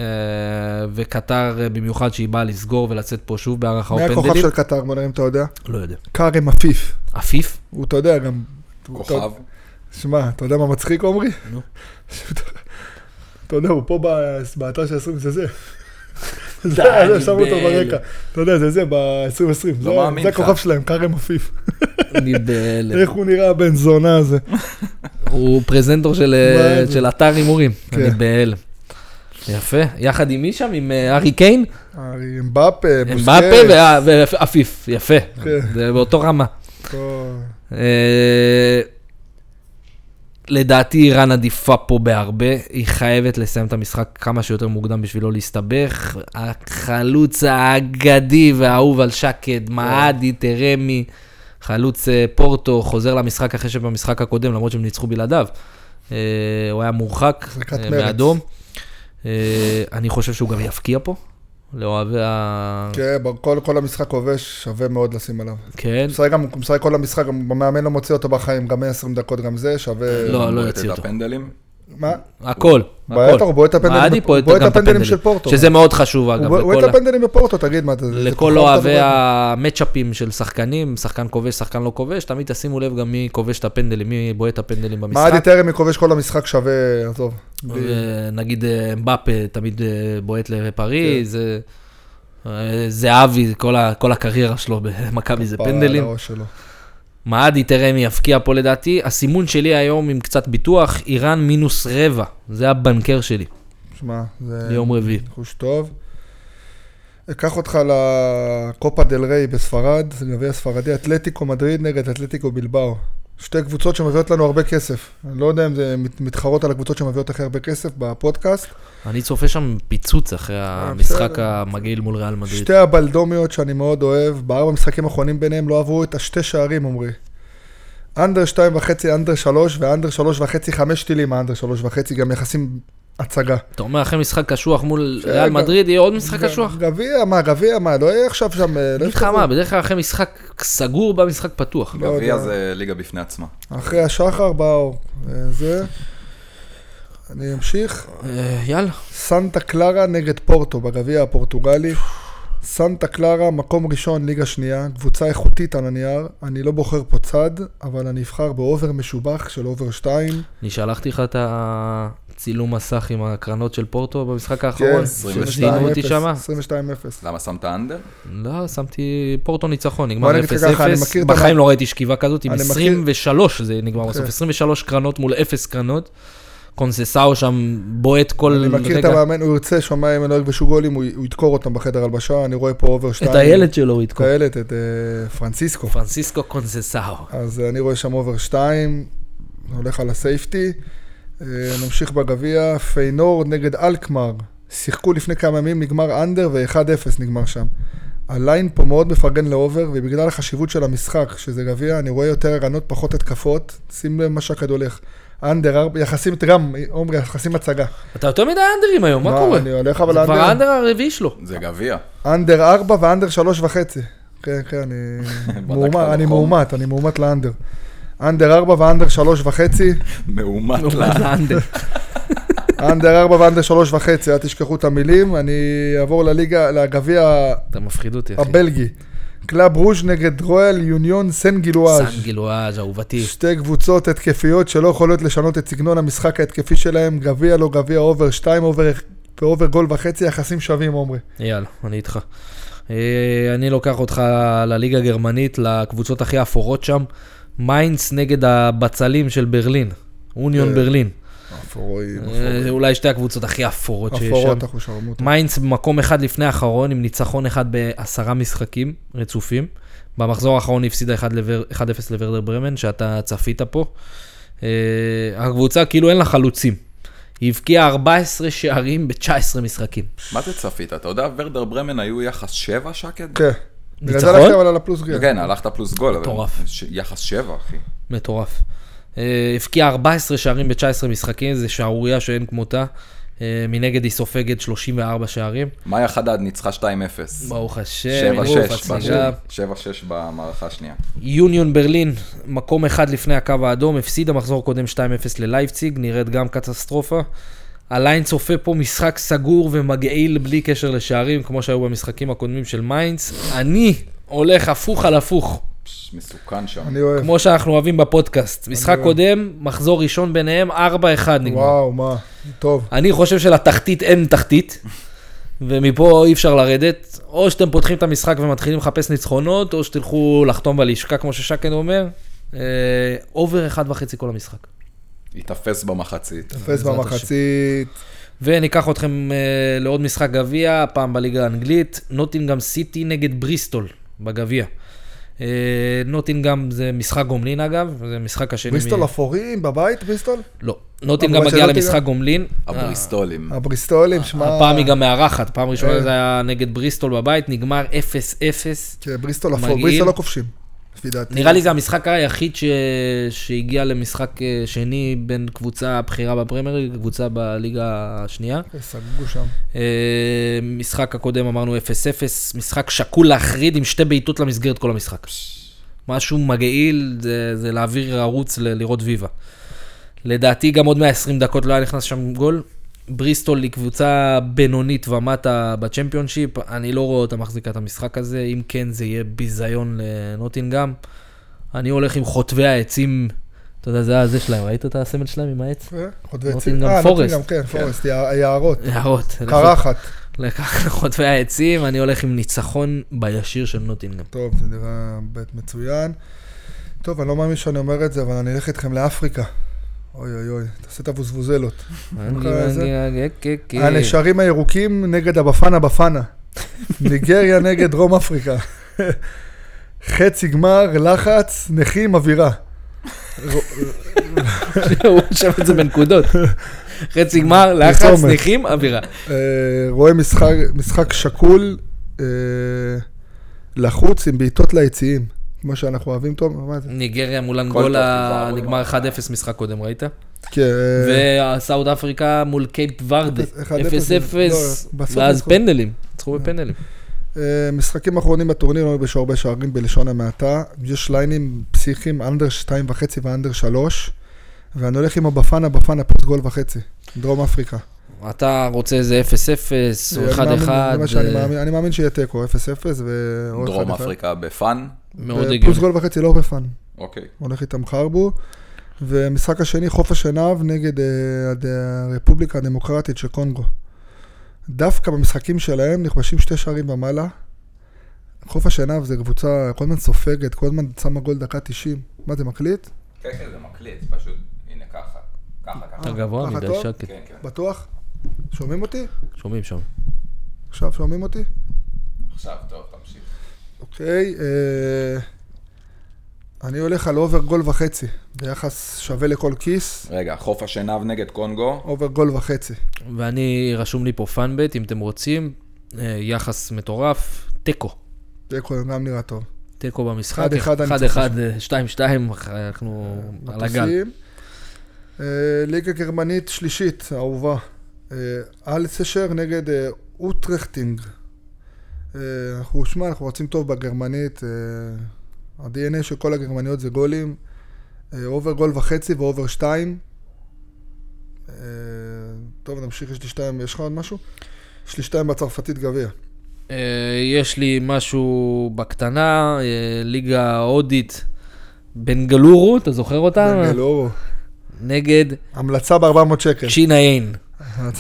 וקטר במיוחד שהיא באה לסגור ולצאת פה שוב בהערכה או מי הכוכב פנדלים. של קטר, בוא נראה אם אתה יודע? לא יודע. כרם עפיף. עפיף? הוא, אתה יודע, גם... כוכב. שמע, אתה יודע מה מצחיק, עמרי? נו. אתה יודע, הוא פה באתר של 20, זה זה. זה, שמו אותו. ברקע. אתה יודע, זה זה, ב-2020. לא מאמין זה. הכוכב שלהם, כרם עפיף. אני בהלם. איך הוא נראה הבן זונה הזה. הוא פרזנטור של, אה, אתר הימורים. כן. אני בהלם. יפה. יחד עם מי שם? עם אה, ארי קיין? ארי אמבפה, אמבפה וה- ועפיף. יפה. כן. זה באותו רמה. לדעתי איראן עדיפה פה בהרבה, היא חייבת לסיים את המשחק כמה שיותר מוקדם בשביל לא להסתבך. החלוץ האגדי והאהוב על שקד, מעדי, טרמי, חלוץ אה, פורטו, חוזר למשחק אחרי שבמשחק הקודם, למרות שהם ניצחו בלעדיו. אה, הוא היה מורחק אה. מאדום. אני חושב שהוא גם יפקיע פה, לאוהבי ה... כן, כל- כל המשחק כובש, שווה מאוד לשים עליו. כן. הוא משחק גם, משחק כל המשחק, גם המאמן לא מוציא אותו בחיים, גם 120 דקות, גם זה שווה... לא, לא יוציא את אותו. הפנדלים. מה? הכל. הוא בועט את הפנדלים, הוא בועט בועט של פורטו. שזה מאוד חשוב, הוא אגב, בועט לכל את הפנדלים בפורטו, תגיד מה, זה... לכל אוהבי. המצ'אפים של שחקנים, שחקן כובש, שחקן לא כובש, תמיד תשימו לב גם מי כובש את הפנדלים, מי בועט את הפנדלים במשחק. טרמי כובש כל המשחק שווה, עזוב. נגיד אה, אמבפה תמיד אה, בועט לפריז, כן. אה, זהבי, כל הקריירה שלו במכבי זה פנדלים. מעדי טרמי יפקיע פה לדעתי. הסימון שלי היום עם קצת ביטוח, איראן מינוס רבע, זה הבנקר שלי, שמע, זה ליום רביעי. חוש טוב. אקח אותך לקופה דל ריי בספרד, זה גביע ספרדי, אתלטיקו מדריד נגד אתלטיקו בלבאו. שתי קבוצות שמביאות לנו הרבה כסף. אני לא יודע אם זה מת- מתחרות על הקבוצות שמביאות הכי הרבה כסף בפודקאסט. אני צופה שם פיצוץ אחרי המשחק בסדר. המגעיל מול ריאל מדריד. שתי הבלדומיות שאני מאוד אוהב, בארבע משחקים האחרונים ביניהם לא עברו את השתי שערים, עמרי. אנדר שתיים וחצי, אנדר שלוש, ואנדר שלוש וחצי, חמש טילים, האנדר שלוש וחצי, גם יחסים הצגה. אתה אומר אחרי משחק קשוח מול. ריאל מדריד יהיה עוד משחק קשוח? גביע, מה, גביע, מה, לא יהיה עכשיו שם... אה, לא אגיד. מה, בדרך כלל אחרי משחק סגור בא משחק פתוח. לא גביע. זה ליגה בפני עצמה. אחרי השחר באו, אה, זה. אני אמשיך. אה, יאללה. סנטה קלרה נגד פורטו בגביע הפורטוגלי. סנטה קלרה, מקום ראשון, ליגה שנייה, קבוצה איכותית על הנייר. אני לא בוחר פה צד, אבל אני אבחר ב over משובח של over 2. אני שלחתי לך את הצילום מסך עם הקרנות של פורטו במשחק האחרון. כן, זינו אותי שמה? 22-0. למה שמת אנדר? לא, שמתי פורטו ניצחון, נגמר אני אגיד לך ככה, אני 0-0. מכיר את בחיים לא ראיתי שכיבה כזאת, עם אני מכיר- 23 זה נגמר בסוף, כן. 23 קרנות מול 0 קרנות. קונססאו שם בועט כל אני מכיר את. המאמן, הוא ירצה, שומע אם הם לא יגבשו גולים, הוא ידקור אותם בחדר הלבשה, אני רואה פה אובר 2. את הילד שלו הוא את יתקוף. הילד, את אה, פרנסיסקו. פרנסיסקו קונססאו. אז אה, אני רואה שם אובר 2, הולך על ה safety. אה, נמשיך בגביע, פיינורד נגד אלקמר. שיחקו לפני כמה ימים, נגמר under ו-1-0 נגמר שם. ה line פה מאוד מפרגן ל over, ובגלל החשיבות של המשחק, שזה גביע, אני רואה יותר הגנות, פחות התקפות. שים לב מה שהכד הולך. under, ארבע- יחסים, גם, עומרי, יחסים הצגה. אתה יותר מדי אנדרים היום, מה קורה? אני הולך אבל זה כבר under, ה under הרביעי שלו. זה גביע. under 4 ו under 3 וחצי. כן, כן, אני מאומת, אני? מאומת, אני מאומת ל under. under 4 ו under 3 וחצי. מאומת ה under? under 4 ו under 3 וחצי, אל תשכחו את המילים. אני אעבור לליגה, לגביע אתה מפחיד אותי, אחי. הבלגי. קלאב רוז' נגד רויאל יוניון סן גילואז'. סן גילואז', אהובתי. שתי קבוצות התקפיות שלא יכולות לשנות את סגנון המשחק ההתקפי שלהם. גביע לא גביע over 2 over ו over גול וחצי, יחסים שווים עומרי. יאללה, אני איתך. אה, אני לוקח אותך לליגה הגרמנית, לקבוצות הכי אפורות שם. מיינדס נגד הבצלים של ברלין. אוניון אה, ברלין. אפורואים, אה, זה אולי שתי הקבוצות הכי אפורות שיש שם. אפורות אחושרמוטה. מיינדס במקום אחד לפני האחרון, עם ניצחון אחד בעשרה משחקים רצופים. במחזור האחרון היא הפסידה 1-0 לוורדר ברמן, שאתה צפית פה. אה, הקבוצה כאילו אין לה חלוצים. היא הבקיעה 14 שערים ב-19 משחקים. מה זה צפית? אתה יודע, ורדר ברמן היו יחס 7 שקד? כן. בגלל זה ניצחון? הלכתי אבל על הפלוס גרם. כן, הלכת פלוס גול. מטורף. יחס 7, אחי. מטורף. אה, הבקיעה 14 שערים ב-19 משחקים, זה שערורייה שאין כמותה. אה, מנגד היא סופגת 34 שערים. מאיה חדד ניצחה 2-0. ברוך השם, 7-6 ברוך בשני- הצליחה. 7-6 במערכה השנייה. יוניון ברלין, מקום אחד לפני הקו האדום, הפסידה מחזור קודם 2-0 ללייפציג, נראית גם קטסטרופה. ה line צופה פה משחק סגור ומגעיל בלי קשר לשערים, כמו שהיו במשחקים הקודמים של מיינדס. אני הולך הפוך על הפוך, מסוכן שם. אני אוהב. כמו שאנחנו אוהבים בפודקאסט. משחק. קודם, מחזור ראשון ביניהם, 4-1 נגמר. וואו, מה, טוב. אני חושב שלתחתית אין תחתית, ומפה אי אפשר לרדת. או שאתם פותחים את המשחק ומתחילים לחפש ניצחונות, או שתלכו לחתום בלשכה, כמו ששקן אומר. אה, over אחד וחצי כל המשחק. ייתפס במחצית. בעזרת במחצית. וניקח אתכם אה, לעוד משחק גביע, הפעם בליגה האנגלית, נוטינגאם סיטי נגד בריסטול בגביע. אה, נוטינגאם זה משחק גומלין אגב, זה משחק השני. בריסטול אפורים בבית, בריסטול? לא, נוטינגאם מגיע? למשחק גומלין. הבריסטולים. הבריסטולים, שמע... הפעם היא גם מארחת, פעם ראשונה אה. זה היה נגד בריסטול בבית, נגמר 0-0. כן, בריסטול אפור. בריסטול לא כובשים. לפי דעתי. נראה לי זה המשחק היחיד ש... שהגיע למשחק אה, שני בין קבוצה בכירה בפרמייר, ליג, קבוצה בליגה השנייה. סגגו שם. אה, משחק הקודם אמרנו 0-0, משחק שקול להחריד עם שתי בעיטות למסגרת כל המשחק. משהו מגעיל, זה, זה להעביר ערוץ ל- לראות ויבה. לדעתי גם עוד 120 דקות לא היה נכנס שם גול. בריסטול היא קבוצה בינונית ומטה בצ'מפיונשיפ, אני לא רואה אותה מחזיקה את המשחק הזה, אם כן זה יהיה ביזיון לנוטינגאם. אני הולך עם חוטבי העצים, אתה יודע, זה הזה שלהם, ראית את הסמל שלהם עם העץ? אה, חוטבי עצים. נוטינגהאם אה, פורסט. נוטינגהאם, כן, פורסט, יע- יערות. הערות. קרחת. לקח לחוטבי העצים, אני הולך עם ניצחון בישיר של נוטינגאם. טוב, זה נראה בית מצוין. טוב, אני לא מאמין שאני אומר את זה, אבל אני אלך איתכם לאפריקה. אוי אוי אוי, תעשה את הבוזבוזלות. הנשרים הירוקים נגד הבפנה בפנה. ניגריה נגד דרום אפריקה. חצי גמר, לחץ, נכים, אווירה. הוא רשם את זה בנקודות. חצי גמר, לחץ. נכים, אווירה. אה, רואה משחק, משחק שקול, אה, לחוץ עם בעיטות ליציעים. כמו שאנחנו אוהבים טוב, מה זה? ניגריה מול אנגולה נגמר כבר. 1-0 משחק קודם, ראית? כן, וסאוד אפריקה מול קייפ ורדה, 1-0, 0-0, לא, ואז. פנדלים, ניצחו בפנדלים. אה, משחקים אחרונים בטורניר לא היו הרבה שערים בלשון המעטה. יש ליינים פסיכיים, under 2.5 ו under 3. ואני הולך עם הבפנה, בפנה פלוס גול וחצי. דרום אפריקה. אתה רוצה איזה 0-0 או אני 1-1, מאמין- זה מה שאני אה, אני מאמין שיהיה תיקו, 0-0 ו... דרום אפריקה ב fun. מאוד פלוס הגיוני. גול וחצי, לא ב fun. אוקיי. הולך איתם חרבו. ומשחק השני, חוף השנהב נגד אה, הרפובליקה הדמוקרטית של קונגו. דווקא במשחקים שלהם נכבשים שתי שערים ומעלה. חוף השנהב זה קבוצה כל הזמן סופגת, כל הזמן שמה גול דקה 90. מה זה מקליט? כן, כן, זה מקליט, פשוט, הנה ככה. ככה, אתה גבוה ככה מדי? שקט. כן, כן. בטוח? שומעים אותי? שומעים שם. עכשיו שומעים אותי? עכשיו, טוב, תמשיך. אוקיי, אה, אני הולך על over גול וחצי, ביחס שווה לכל כיס, רגע, חוף השנהב נגד קונגו. over גול וחצי. ואני, רשום לי פה fun bet, אם אתם רוצים, אה, יחס מטורף, תיקו. זה גם נראה טוב. תיקו במשחק, אחד, אחד, אני 1-1, 2-2, אנחנו על הגל. אה, ליגה גרמנית שלישית, אהובה. אה, אלצשר נגד אה, אונטרהאכינג. אה, אנחנו, שמע, אנחנו רצים טוב בגרמנית. אה, ה-DNA של כל הגרמניות זה גולים. אה, over גול וחצי ו over שתיים. אה, טוב, נמשיך, יש לי שתיים, יש לך עוד משהו? יש לי שתיים בצרפתית גביע. אה, יש לי משהו בקטנה, אה, ליגה הודית, בנגלורו, אתה זוכר אותה? בנגלורו. נגד המלצה ב-400 שקל. צ'נאיין.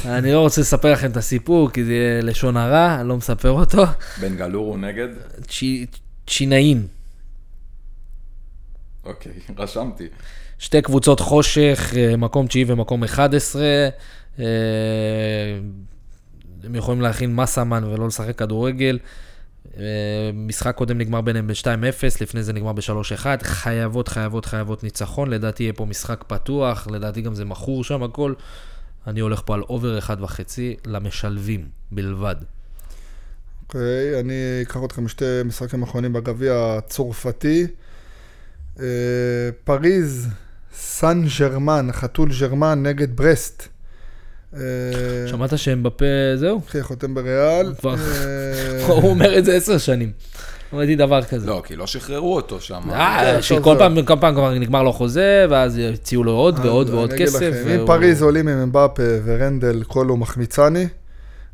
אני לא רוצה לספר לכם את הסיפור, כי זה יהיה לשון הרע, אני לא מספר אותו. בנגלורו נגד. צ'י- צ'ינאין. אוקיי, רשמתי. שתי קבוצות חושך, אה, מקום תשיעי ומקום 11. אה, הם יכולים להכין מסאמן ולא לשחק כדורגל. אה, משחק קודם נגמר ביניהם ב-2-0, לפני זה נגמר ב-3-1. חייבות, חייבות, חייבות ניצחון. לדעתי יהיה פה משחק פתוח, לדעתי גם זה מכור שם הכל. אני הולך פה על אובר 1.5 למשלבים בלבד. אוקיי, אני אקח אתכם לשתי משחקים אחרונים בגביע הצרפתי. אה, פריז, סן ג'רמן, חתול ג'רמן נגד ברסט. אה, שמעת שהם בפה, זהו? אחי, חותם בריאל. אה, הוא אומר את זה עשר שנים. ראיתי דבר כזה. לא, כי לא שחררו אותו שם. אה, שכל. פעם, כל פעם כבר נגמר לו חוזה, ואז הציעו לו עוד ועוד אז ועוד אני אגיד כסף. אם פריז עולים עם אמבפה ורנדל, קולו מחמיצני,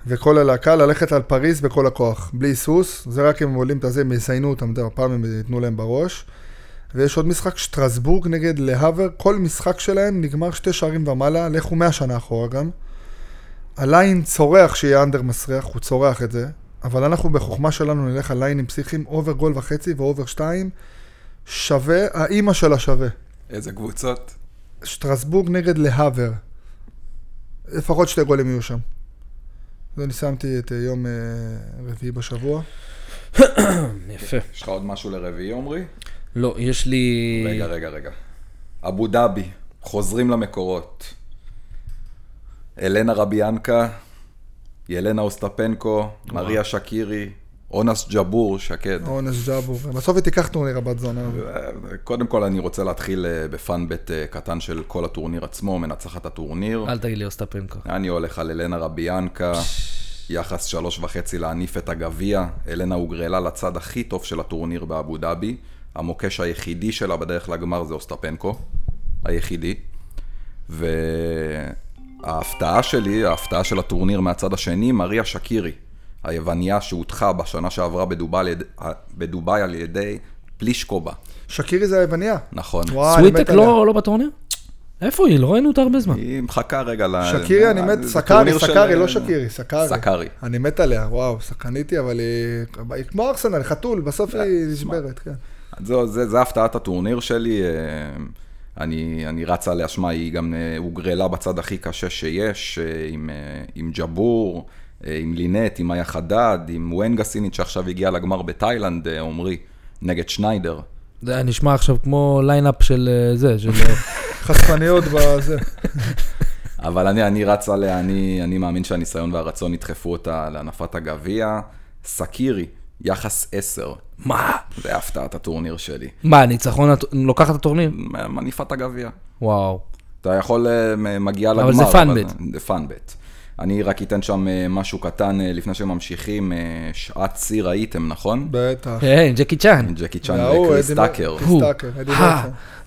וכל הלהקה ללכת על פריז בכל הכוח, בלי היסוס, זה רק אם הם עולים את הזה, הם יזיינו אותם, אתה יודע, הפעם הם ייתנו להם בראש. ויש עוד משחק, שטרסבורג נגד להבר, כל משחק שלהם נגמר שתי שערים ומעלה, לכו מאה שנה אחורה גם. ה line צורח שיהיה under מסריח, הוא צורח את זה, אבל אנחנו בחוכמה שלנו נלך על ליינים פסיכיים, over גול וחצי ו over שתיים, שווה, האימא של השווה. איזה קבוצות? שטרסבורג נגד להבר. לפחות שתי גולים יהיו שם. ואני שמתי את אה, יום אה, רביעי בשבוע. יפה. יש לך עוד משהו לרביעי, עמרי? לא, יש לי... רגע, רגע, רגע. אבו דאבי, חוזרים למקורות. אלנה רביאנקה, ילנה אוסטפנקו, מריה שקירי, אונס ג'בור, שקד. אונס ג'אבור. בסוף היא תיקח טורניר הבת זונה. קודם כל אני רוצה להתחיל אה, ב fun bet אה, קטן של כל הטורניר עצמו, מנצחת הטורניר. אל תגיד לי אוסטפנקו. אני הולך על אלנה ריבאקינה, יחס שלוש וחצי להניף את הגביע. אלנה הוגרלה לצד הכי טוב של הטורניר באבו דאבי. המוקש היחידי שלה בדרך לגמר זה אוסטפנקו, היחידי. וההפתעה שלי, ההפתעה של הטורניר מהצד השני, מריה שקירי, היווניה שהודחה בשנה שעברה בדובאי, על יד- בדובאי על ידי פלישקובה. שקירי זה היווניה. נכון. סוויטק. לא לא בטורניר? איפה היא? לא ראינו אותה הרבה זמן. היא מחכה רגע ל... שקירי, אני מת, סקארי, סקארי, לא שקירי, סקארי. סקארי. אני מת עליה, וואו, היא, אבל היא היא כמו ארסנל, חתול, בסוף היא נשברת, כן. זו, זה, זה הפתעת הטורניר שלי, אה, אני, אני רץ עליה, שמע, היא גם אה, הוגרלה בצד הכי קשה שיש, אה, עם, אה, עם ג'בור, עם לינט, עם איה חדד, עם וונג הסינית שעכשיו הגיעה לגמר בתאילנד, עמרי, נגד שניידר. זה היה נשמע עכשיו כמו ליינאפ של זה, של... חשפניות בזה. אבל אני, אני רץ עליה, אני, אני מאמין שהניסיון והרצון ידחפו אותה להנפת הגביע. סקירי, יחס 10, מה? זה הפתעת הטורניר שלי. מה, ניצחון הט- לוקחת את הטורניר? מניפת הגביע. וואו. אתה יכול, אה, מגיע לגמר. אבל זה פאנבט. זה פאנבט. אני רק אתן שם אה, משהו קטן אה, לפני שממשיכים, שעת שיא ראיתם, נכון? בטח. היי, ג'קי צ'אן. ג'קי צ'אן וקריס טאקר.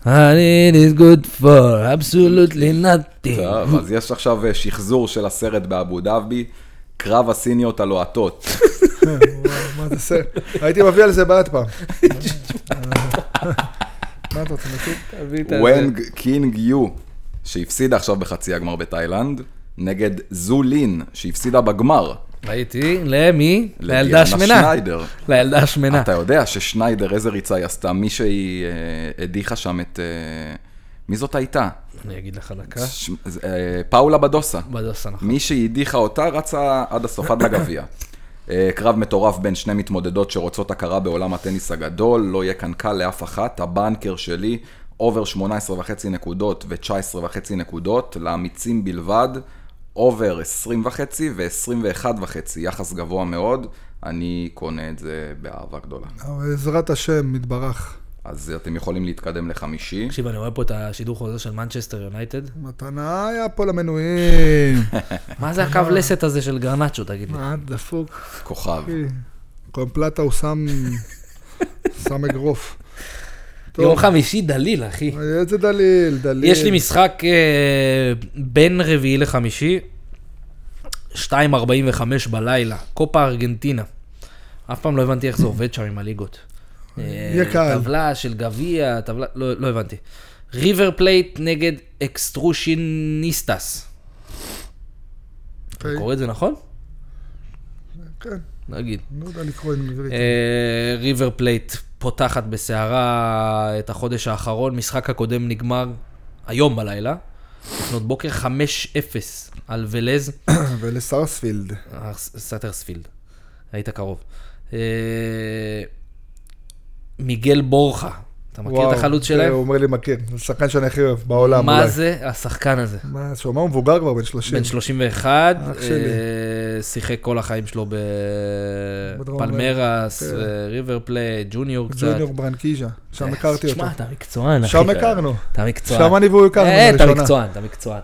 I need is good for absolutely nothing. טוב, אז יש עכשיו שחזור של הסרט באבו דאבי, קרב הסיניות הלוהטות. סרט? הייתי מביא על זה בעד פעם. מה אתה רוצה, נציג? וונג קינג יו, שהפסידה עכשיו בחצי הגמר בתאילנד, נגד זו לין, שהפסידה בגמר. ראיתי, למי? לילדה השמנה. שניידר. לילדה השמנה. אתה יודע ששניידר, איזה ריצה היא עשתה, מי שהיא אה, הדיחה שם את... אה, מי זאת הייתה? אני אגיד לך דקה. ש- אה, פאולה בדוסה. בדוסה, נכון. מי שהדיחה אותה רצה עד הסוף, עד לגביע. אה, קרב מטורף בין שני מתמודדות שרוצות הכרה בעולם הטניס הגדול, לא יהיה כאן קל לאף אחת. ה banker שלי, over 18 וחצי נקודות ו-19 וחצי נקודות, לאמיצים בלבד, over 20 וחצי ו-21 וחצי, יחס גבוה מאוד. אני קונה את זה באהבה גדולה. בעזרת השם, מתברך. אז אתם יכולים להתקדם לחמישי. תקשיב, אני רואה פה את השידור חוזר של מנצ'סטר יונייטד. מתנה היה פה למנויים. מה זה הקו לסת הזה של גרנצ'ו, תגיד לי? מה, דפוק. כוכב. אחי. קומפלטה הוא שם... שם אגרוף. יום חמישי דליל, אחי. איזה דליל, דליל. יש לי משחק אה, בין רביעי לחמישי, 2.45 בלילה, קופה ארגנטינה. אף פעם לא הבנתי איך זה עובד שם עם הליגות. אה, יהיה קל. טבלה של גביע, טבלה, לא, לא הבנתי. ריבר פלייט נגד אקסטרושיניסטס. קורא את זה נכון? כן, נגיד. לא יודע לקרוא עם עברית. אה, ריבר פלייט פותחת בסערה את החודש האחרון, משחק הקודם נגמר היום בלילה, לפנות בוקר 5-0 על ולז, ולסרספילד. אה, סאטרספילד, היית קרוב. אה, מיגל בורחה אתה מכיר את החלוץ שלהם? הוא אומר לי, מכיר. זה שחקן שאני הכי אוהב בעולם, מה אולי. זה השחקן הזה? מה, שהוא אמר, הוא מבוגר כבר, בן 30. בן 31, אח שלי. אה, שיחק כל החיים שלו בפלמרס, כן. ריבר פלייט, ג'וניור קצת. ג'וניור ברנקיז'ה, שם הכרתי אותו. שמע, אתה מקצוען, אחי. שם הכרנו. אתה מקצוען. שם אני והוא הכרנו אה, אתה. מקצוען, אתה מקצוען.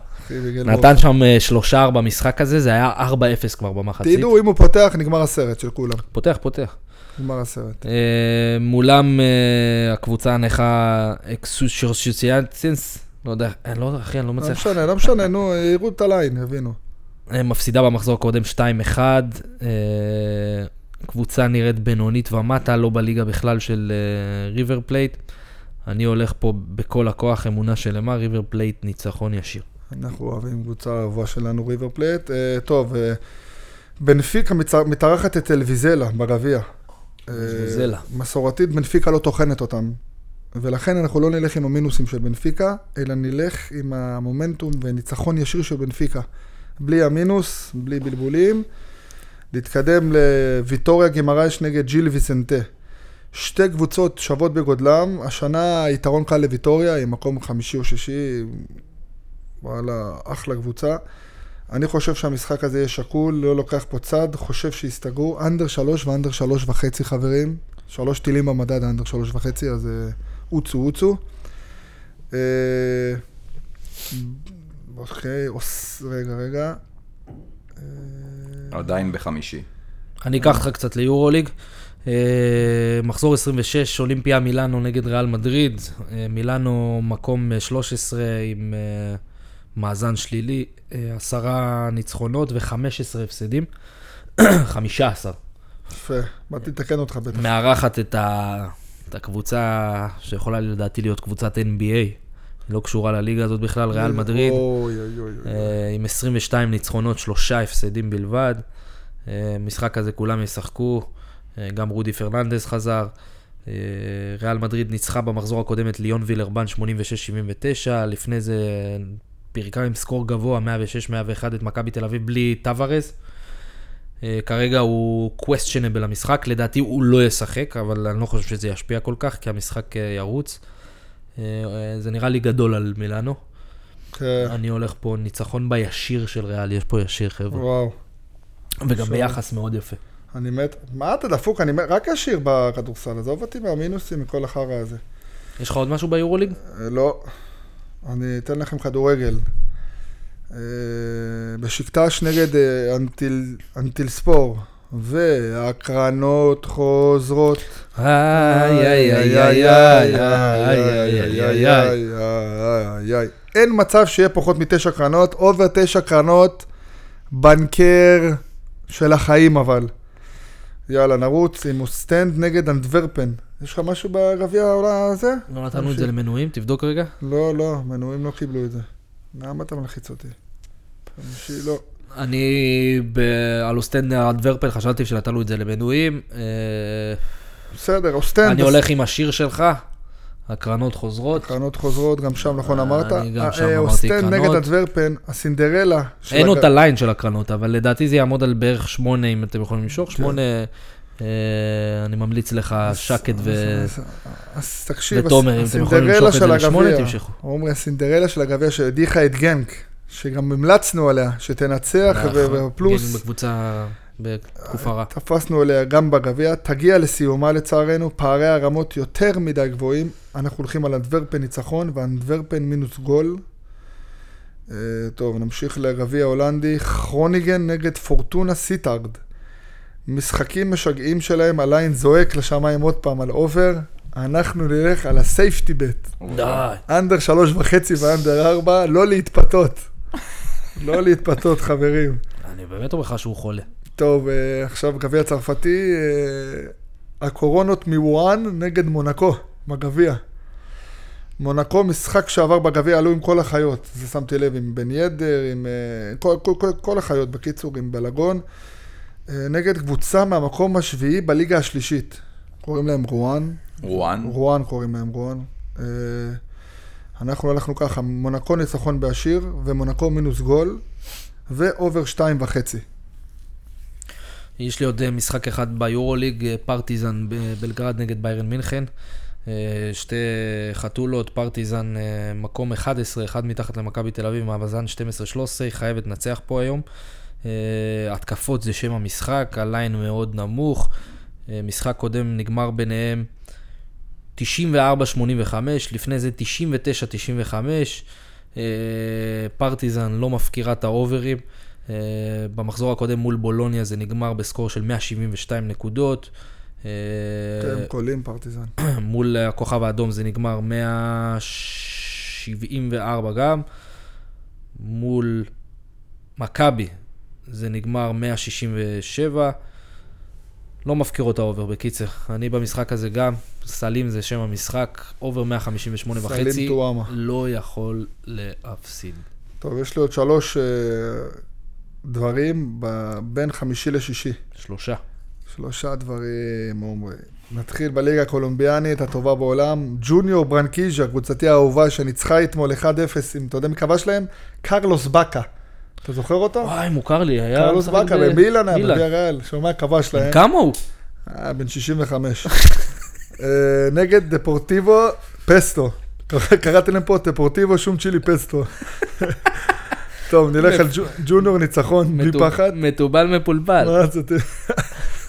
נתן שם אה, שלושה ארבע במשחק הזה, זה היה 4-0 כבר במחצית. תדעו, אם הוא פותח, נגמר הסרט של כולם. פותח, פותח. נגמר הסרט. אה, מולם אה, הקבוצה הנכה אקסוסיאנטינס, לא יודע, אני לא אחי, אני לא לא מצליח. משנה, לא משנה, נו, יראו את ה line, יבינו. אה, מפסידה במחזור הקודם 2-1. אה, קבוצה נראית בינונית ומטה, לא בליגה בכלל של ריבר פלייט. אני הולך פה בכל הכוח, אמונה שלמה, ריבר פלייט ניצחון ישיר. אנחנו אוהבים קבוצה האהובה שלנו, ריבר פלייט. טוב, בנפיקה מתארחת את אלוויזלה בגביע. אה. מסורתית, בנפיקה לא טוחנת אותם. ולכן אנחנו לא נלך עם המינוסים של בנפיקה, אלא נלך עם המומנטום וניצחון ישיר של בנפיקה. בלי המינוס, בלי בלבולים. להתקדם לוויטוריה גימרייש נגד ג'יל ויסנטה. שתי קבוצות שוות בגודלם, השנה יתרון קל לוויטוריה, עם מקום חמישי או שישי, וואלה, אחלה קבוצה. אני חושב שהמשחק הזה יהיה שקול, לא לוקח פה צד, חושב שיסתגרו. אנדר שלוש ואנדר שלוש וחצי חברים. שלוש טילים במדד, אנדר שלוש וחצי, אז אה, רוצו רוצו. אה, אוקיי, אוס- רגע, רגע. אה, עדיין בחמישי. אני אקח אותך קצת ליורוליג. אה, מחזור 26, אולימפיה מילאנו נגד ריאל מדריד. אה, מילאנו מקום אה, 13 עם אה, מאזן שלילי, אה, עשרה ניצחונות ו-15 הפסדים. 15. יפה, באתי לתקן אותך בטח. מארחת את, ה... את הקבוצה שיכולה לדעתי להיות קבוצת NBA. לא קשורה לליגה הזאת בכלל, ריאל מדריד. אוי אוי אוי. אה, עם 22 ניצחונות, שלושה הפסדים בלבד. אה, משחק הזה כולם ישחקו, גם רודי פרננדס חזר. ריאל מדריד ניצחה במחזור הקודם את ליון וילרבן 86-79, לפני זה פירקה עם סקור גבוה 106-101 את מכבי תל אביב בלי טווארז. אה, כרגע הוא questionable המשחק, לדעתי הוא לא ישחק, אבל אני לא חושב שזה ישפיע כל כך, כי המשחק אה, ירוץ. אה, זה נראה לי גדול על מילאנו. כן, אני הולך פה ניצחון בישיר של ריאל, יש פה ישיר חבר'ה. וואו. וגם עכשיו- ביחס מאוד יפה. אני מת. מה אתה דפוק? אני מת. רק ישיר בכדורסל, עזוב אותי מהמינוסים, מכל החרא הזה. יש לך עוד משהו ביורוליג? לא. אני אתן לכם כדורגל. אה, בשקטש נגד אה, אנטיל- אנטיל ספור. והקרנות חוזרות. איי, איי, איי, איי, איי, איי, איי, איי, איי. איי, איי. אין מצב שיהיה פחות מתשע קרנות, אובר תשע קרנות, בנקר של החיים אבל. יאללה, נרוץ עם אוסטנד נגד אנטוורפן. יש לך משהו בגביע העולה הזה? לא נתנו את זה למנויים, תבדוק רגע. לא, לא, מנויים לא קיבלו את זה. למה אתה מלחיץ אותי? חמישי, לא. אני על אוסטנד אנטוורפן חשבתי שנתנו את זה למנויים. אה, בסדר, אוסטנד. אני הולך עם הישיר שלך, הקרנות חוזרות. קרנות חוזרות, גם שם נכון אה, אמרת. אני גם אה, שם אמרתי קרנות. נגד אדוורפן, הסינדרלה. אין עוד הליין של הקרנות, אבל לדעתי זה יעמוד על בערך שמונה, אם אתם יכולים למשוך. כן. שמונה, אני ממליץ לך שקט ותומר, אם אתם יכולים למשוך את זה של לשמונה. תמשכו. אומרים הסינדרלה של הגביע שהדיחה את גנק, שגם המלצנו עליה, שתנצח, נכון, ופלוס, גיינים בקבוצה בתקופה רעה. תפסנו עליה גם בגביע, תגיע לסיומה לצערנו, פערי הרמות יותר מדי גבוהים, אנחנו הולכים על אנדוורפן ניצחון ואנדוורפן מינוס גול. אה, טוב, נמשיך לגביע הולנדי, כרוניגן נגד פורטונה סיטארד. משחקים משגעים שלהם, ה line זועק לשמיים עוד פעם על over, אנחנו נלך על ה safety bet. די. under שלוש וחצי ו under ארבע, לא להתפתות. לא להתפתות, חברים. אני באמת אומר לך שהוא חולה. טוב, אה, עכשיו גביע צרפתי, אה, הקורונות רואן נגד מונקו, בגביע. מונקו, משחק שעבר בגביע, עלו עם כל החיות. זה שמתי לב, עם בן ידר, עם אה, כל, כל, כל, כל החיות, בקיצור, עם בלוגון. אה, נגד קבוצה מהמקום השביעי בליגה השלישית. קוראים להם רואן. רואן. רואן קוראים להם רואן. אה, אנחנו הלכנו ככה, מונקו ניצחון בישיר, ומונקו מינוס גול, ו over שתיים וחצי. יש לי עוד אה, משחק אחד ביורוליג, פרטיזן בלגרד נגד ביירן מינכן. שתי חתולות, פרטיזן מקום 11, אחד מתחת למכבי תל אביב, מאזן 12-13, היא חייבת לנצח פה היום. אה, התקפות זה שם המשחק, הליין מאוד נמוך. אה, משחק קודם נגמר ביניהם 94-85, לפני זה 99-95. אה, פרטיזן לא מפקירה את האוברים. במחזור הקודם מול בולוניה זה נגמר בסקור של 172 נקודות. כן, קולים פרטיזן. מול הכוכב האדום זה נגמר 174 גם. מול מכבי זה נגמר 167. לא מפקירות ה over, בקיצר. אני במשחק הזה גם, סלים זה שם המשחק, over 158 וחצי. סלים טועמה. לא יכול להפסיד. טוב, יש לי עוד שלוש אה, דברים ב- בין חמישי לשישי. שלושה. שלושה דברים, עומרי. נתחיל בליגה הקולומביאנית, הטובה בעולם. ג'וניור ברנקיז'ה, קבוצתי האהובה, שניצחה אתמול 1-0 עם, אתה יודע מי כבש להם? קרלוס בקה. אתה זוכר אותו? וואי, מוכר לי, היה... קרלוס משחק בקה, ב- במילאן היה, מילאן. בוויאריאל. שומע, כבש להם. כמה הוא? אה, בן 65. אה, נגד דפורטיבו פסטו. קראתי להם פה דפורטיבו שום צ'ילי פסטו. טוב, נלך על ג'ו- ג'וניור ניצחון, בלי פחד. מה זה, ת-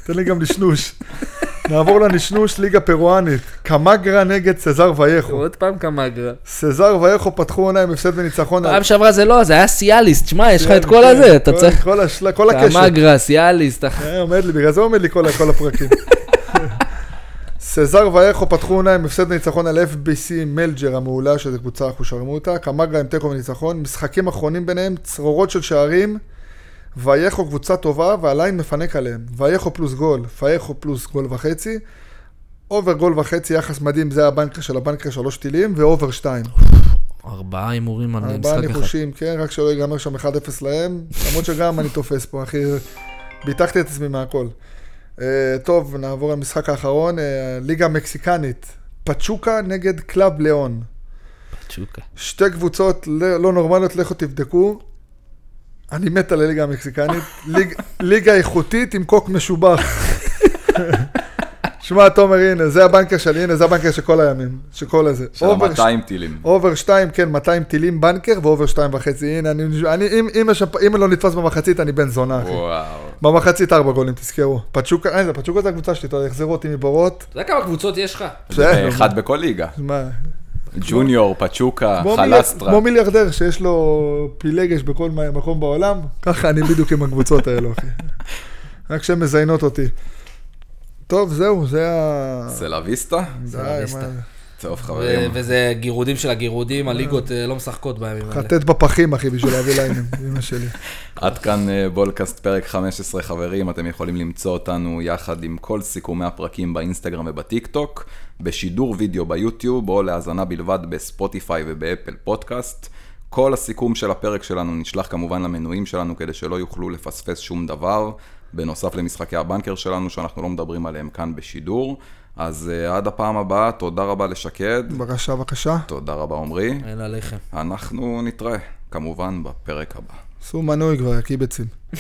תן לי גם לשנוש. נעבור לנשנוש, ליגה פרואנית. קמגרה נגד סזר וייכו. עוד פעם קמגרה. סזר וייכו פתחו עונה עם הפסד וניצחון. פעם שעברה זה לא, זה היה סיאליסט, שמע, יש לך את כן, כל כן, הזה, אתה צריך... כל הקשר. קמגרה, סיאליסט, אה, עומד לי, בגלל זה עומד לי כל הפרקים. סזר וייכו פתחו עונה עם הפסד וניצחון על FBC מלג'ר המעולה, שזו קבוצה אחושרמוטה, קמגרה עם תיקו וניצחון, משחקים אחרונים ביניהם, צרורות של שערים, וייכו קבוצה טובה וה line מפנק עליהם. וייכו פלוס גול, וייכו פלוס גול וחצי, over גול וחצי, יחס מדהים, זה ה banker של ה banker שלוש טילים, ו over שתיים. ארבעה הימורים על ארבעה משחק אחד. ניחושים, כן, רק שלא ייגמר שם 1-0 להם, למרות שגם אני תופס פה, אחי, ביטחתי את עצמי מהכל. אה, טוב, נעבור למשחק האחרון, אה, ליגה מקסיקנית, פצ'וקה נגד קלאב ליאון. צ'וקה. שתי קבוצות לא לא נורמליות, לכו תבדקו. אני מת על הליגה המקסיקנית, ליג, ליגה איכותית עם קוק משובח. שמע, תומר, הנה, זה ה banker שלי, הנה, זה ה banker של כל הימים, של כל הזה. של over ה-200 טילים. over 2, כן, 200 טילים banker, ו over 2 וחצי. הנה, אני, אני, אם, אם, יש, אם לא נתפס במחצית, אני בן זונה, אחי. וואו. במחצית ארבע גולים, תזכרו. פצ'וקה, אה, זה פצ'וקה זה הקבוצה שלי, אתה יודע, החזירו אותי מבורות. אתה יודע כמה קבוצות יש לך? בסדר. אחד בכל ליגה. מה, ג'וניור, פצ'וקה, חלסטרה. כמו מיליארדר שיש לו פילגש בכל מקום בעולם, ככה אני בדיוק עם הקבוצות האלו, אחי. רק שהן מזיינות אותי. טוב, זהו, זה ה... סלה ויסטה? די, סלאביסטה. מה- טוב, חברים. וזה גירודים של הגירודים, הליגות אה, לא משחקות בימים האלה. חטט בפחים, אחי, בשביל להביא ליינים, אמא שלי. עד כאן אה, בולקאסט פרק 15 חברים, אתם יכולים למצוא אותנו יחד עם כל סיכומי הפרקים באינסטגרם ובטיק טוק, בשידור וידאו ביוטיוב או להאזנה בלבד בספוטיפיי ובאפל פודקאסט. כל הסיכום של הפרק שלנו נשלח כמובן למנויים שלנו כדי שלא יוכלו לפספס שום דבר, בנוסף למשחקי הבנקר שלנו שאנחנו לא מדברים עליהם כאן בשידור. אז אה, עד הפעם הבאה, תודה רבה לשקד, בבקשה, בבקשה. תודה רבה עמרי, אין עליכם. אנחנו נתראה כמובן בפרק הבא. עשו מנוי כבר, קיבצים.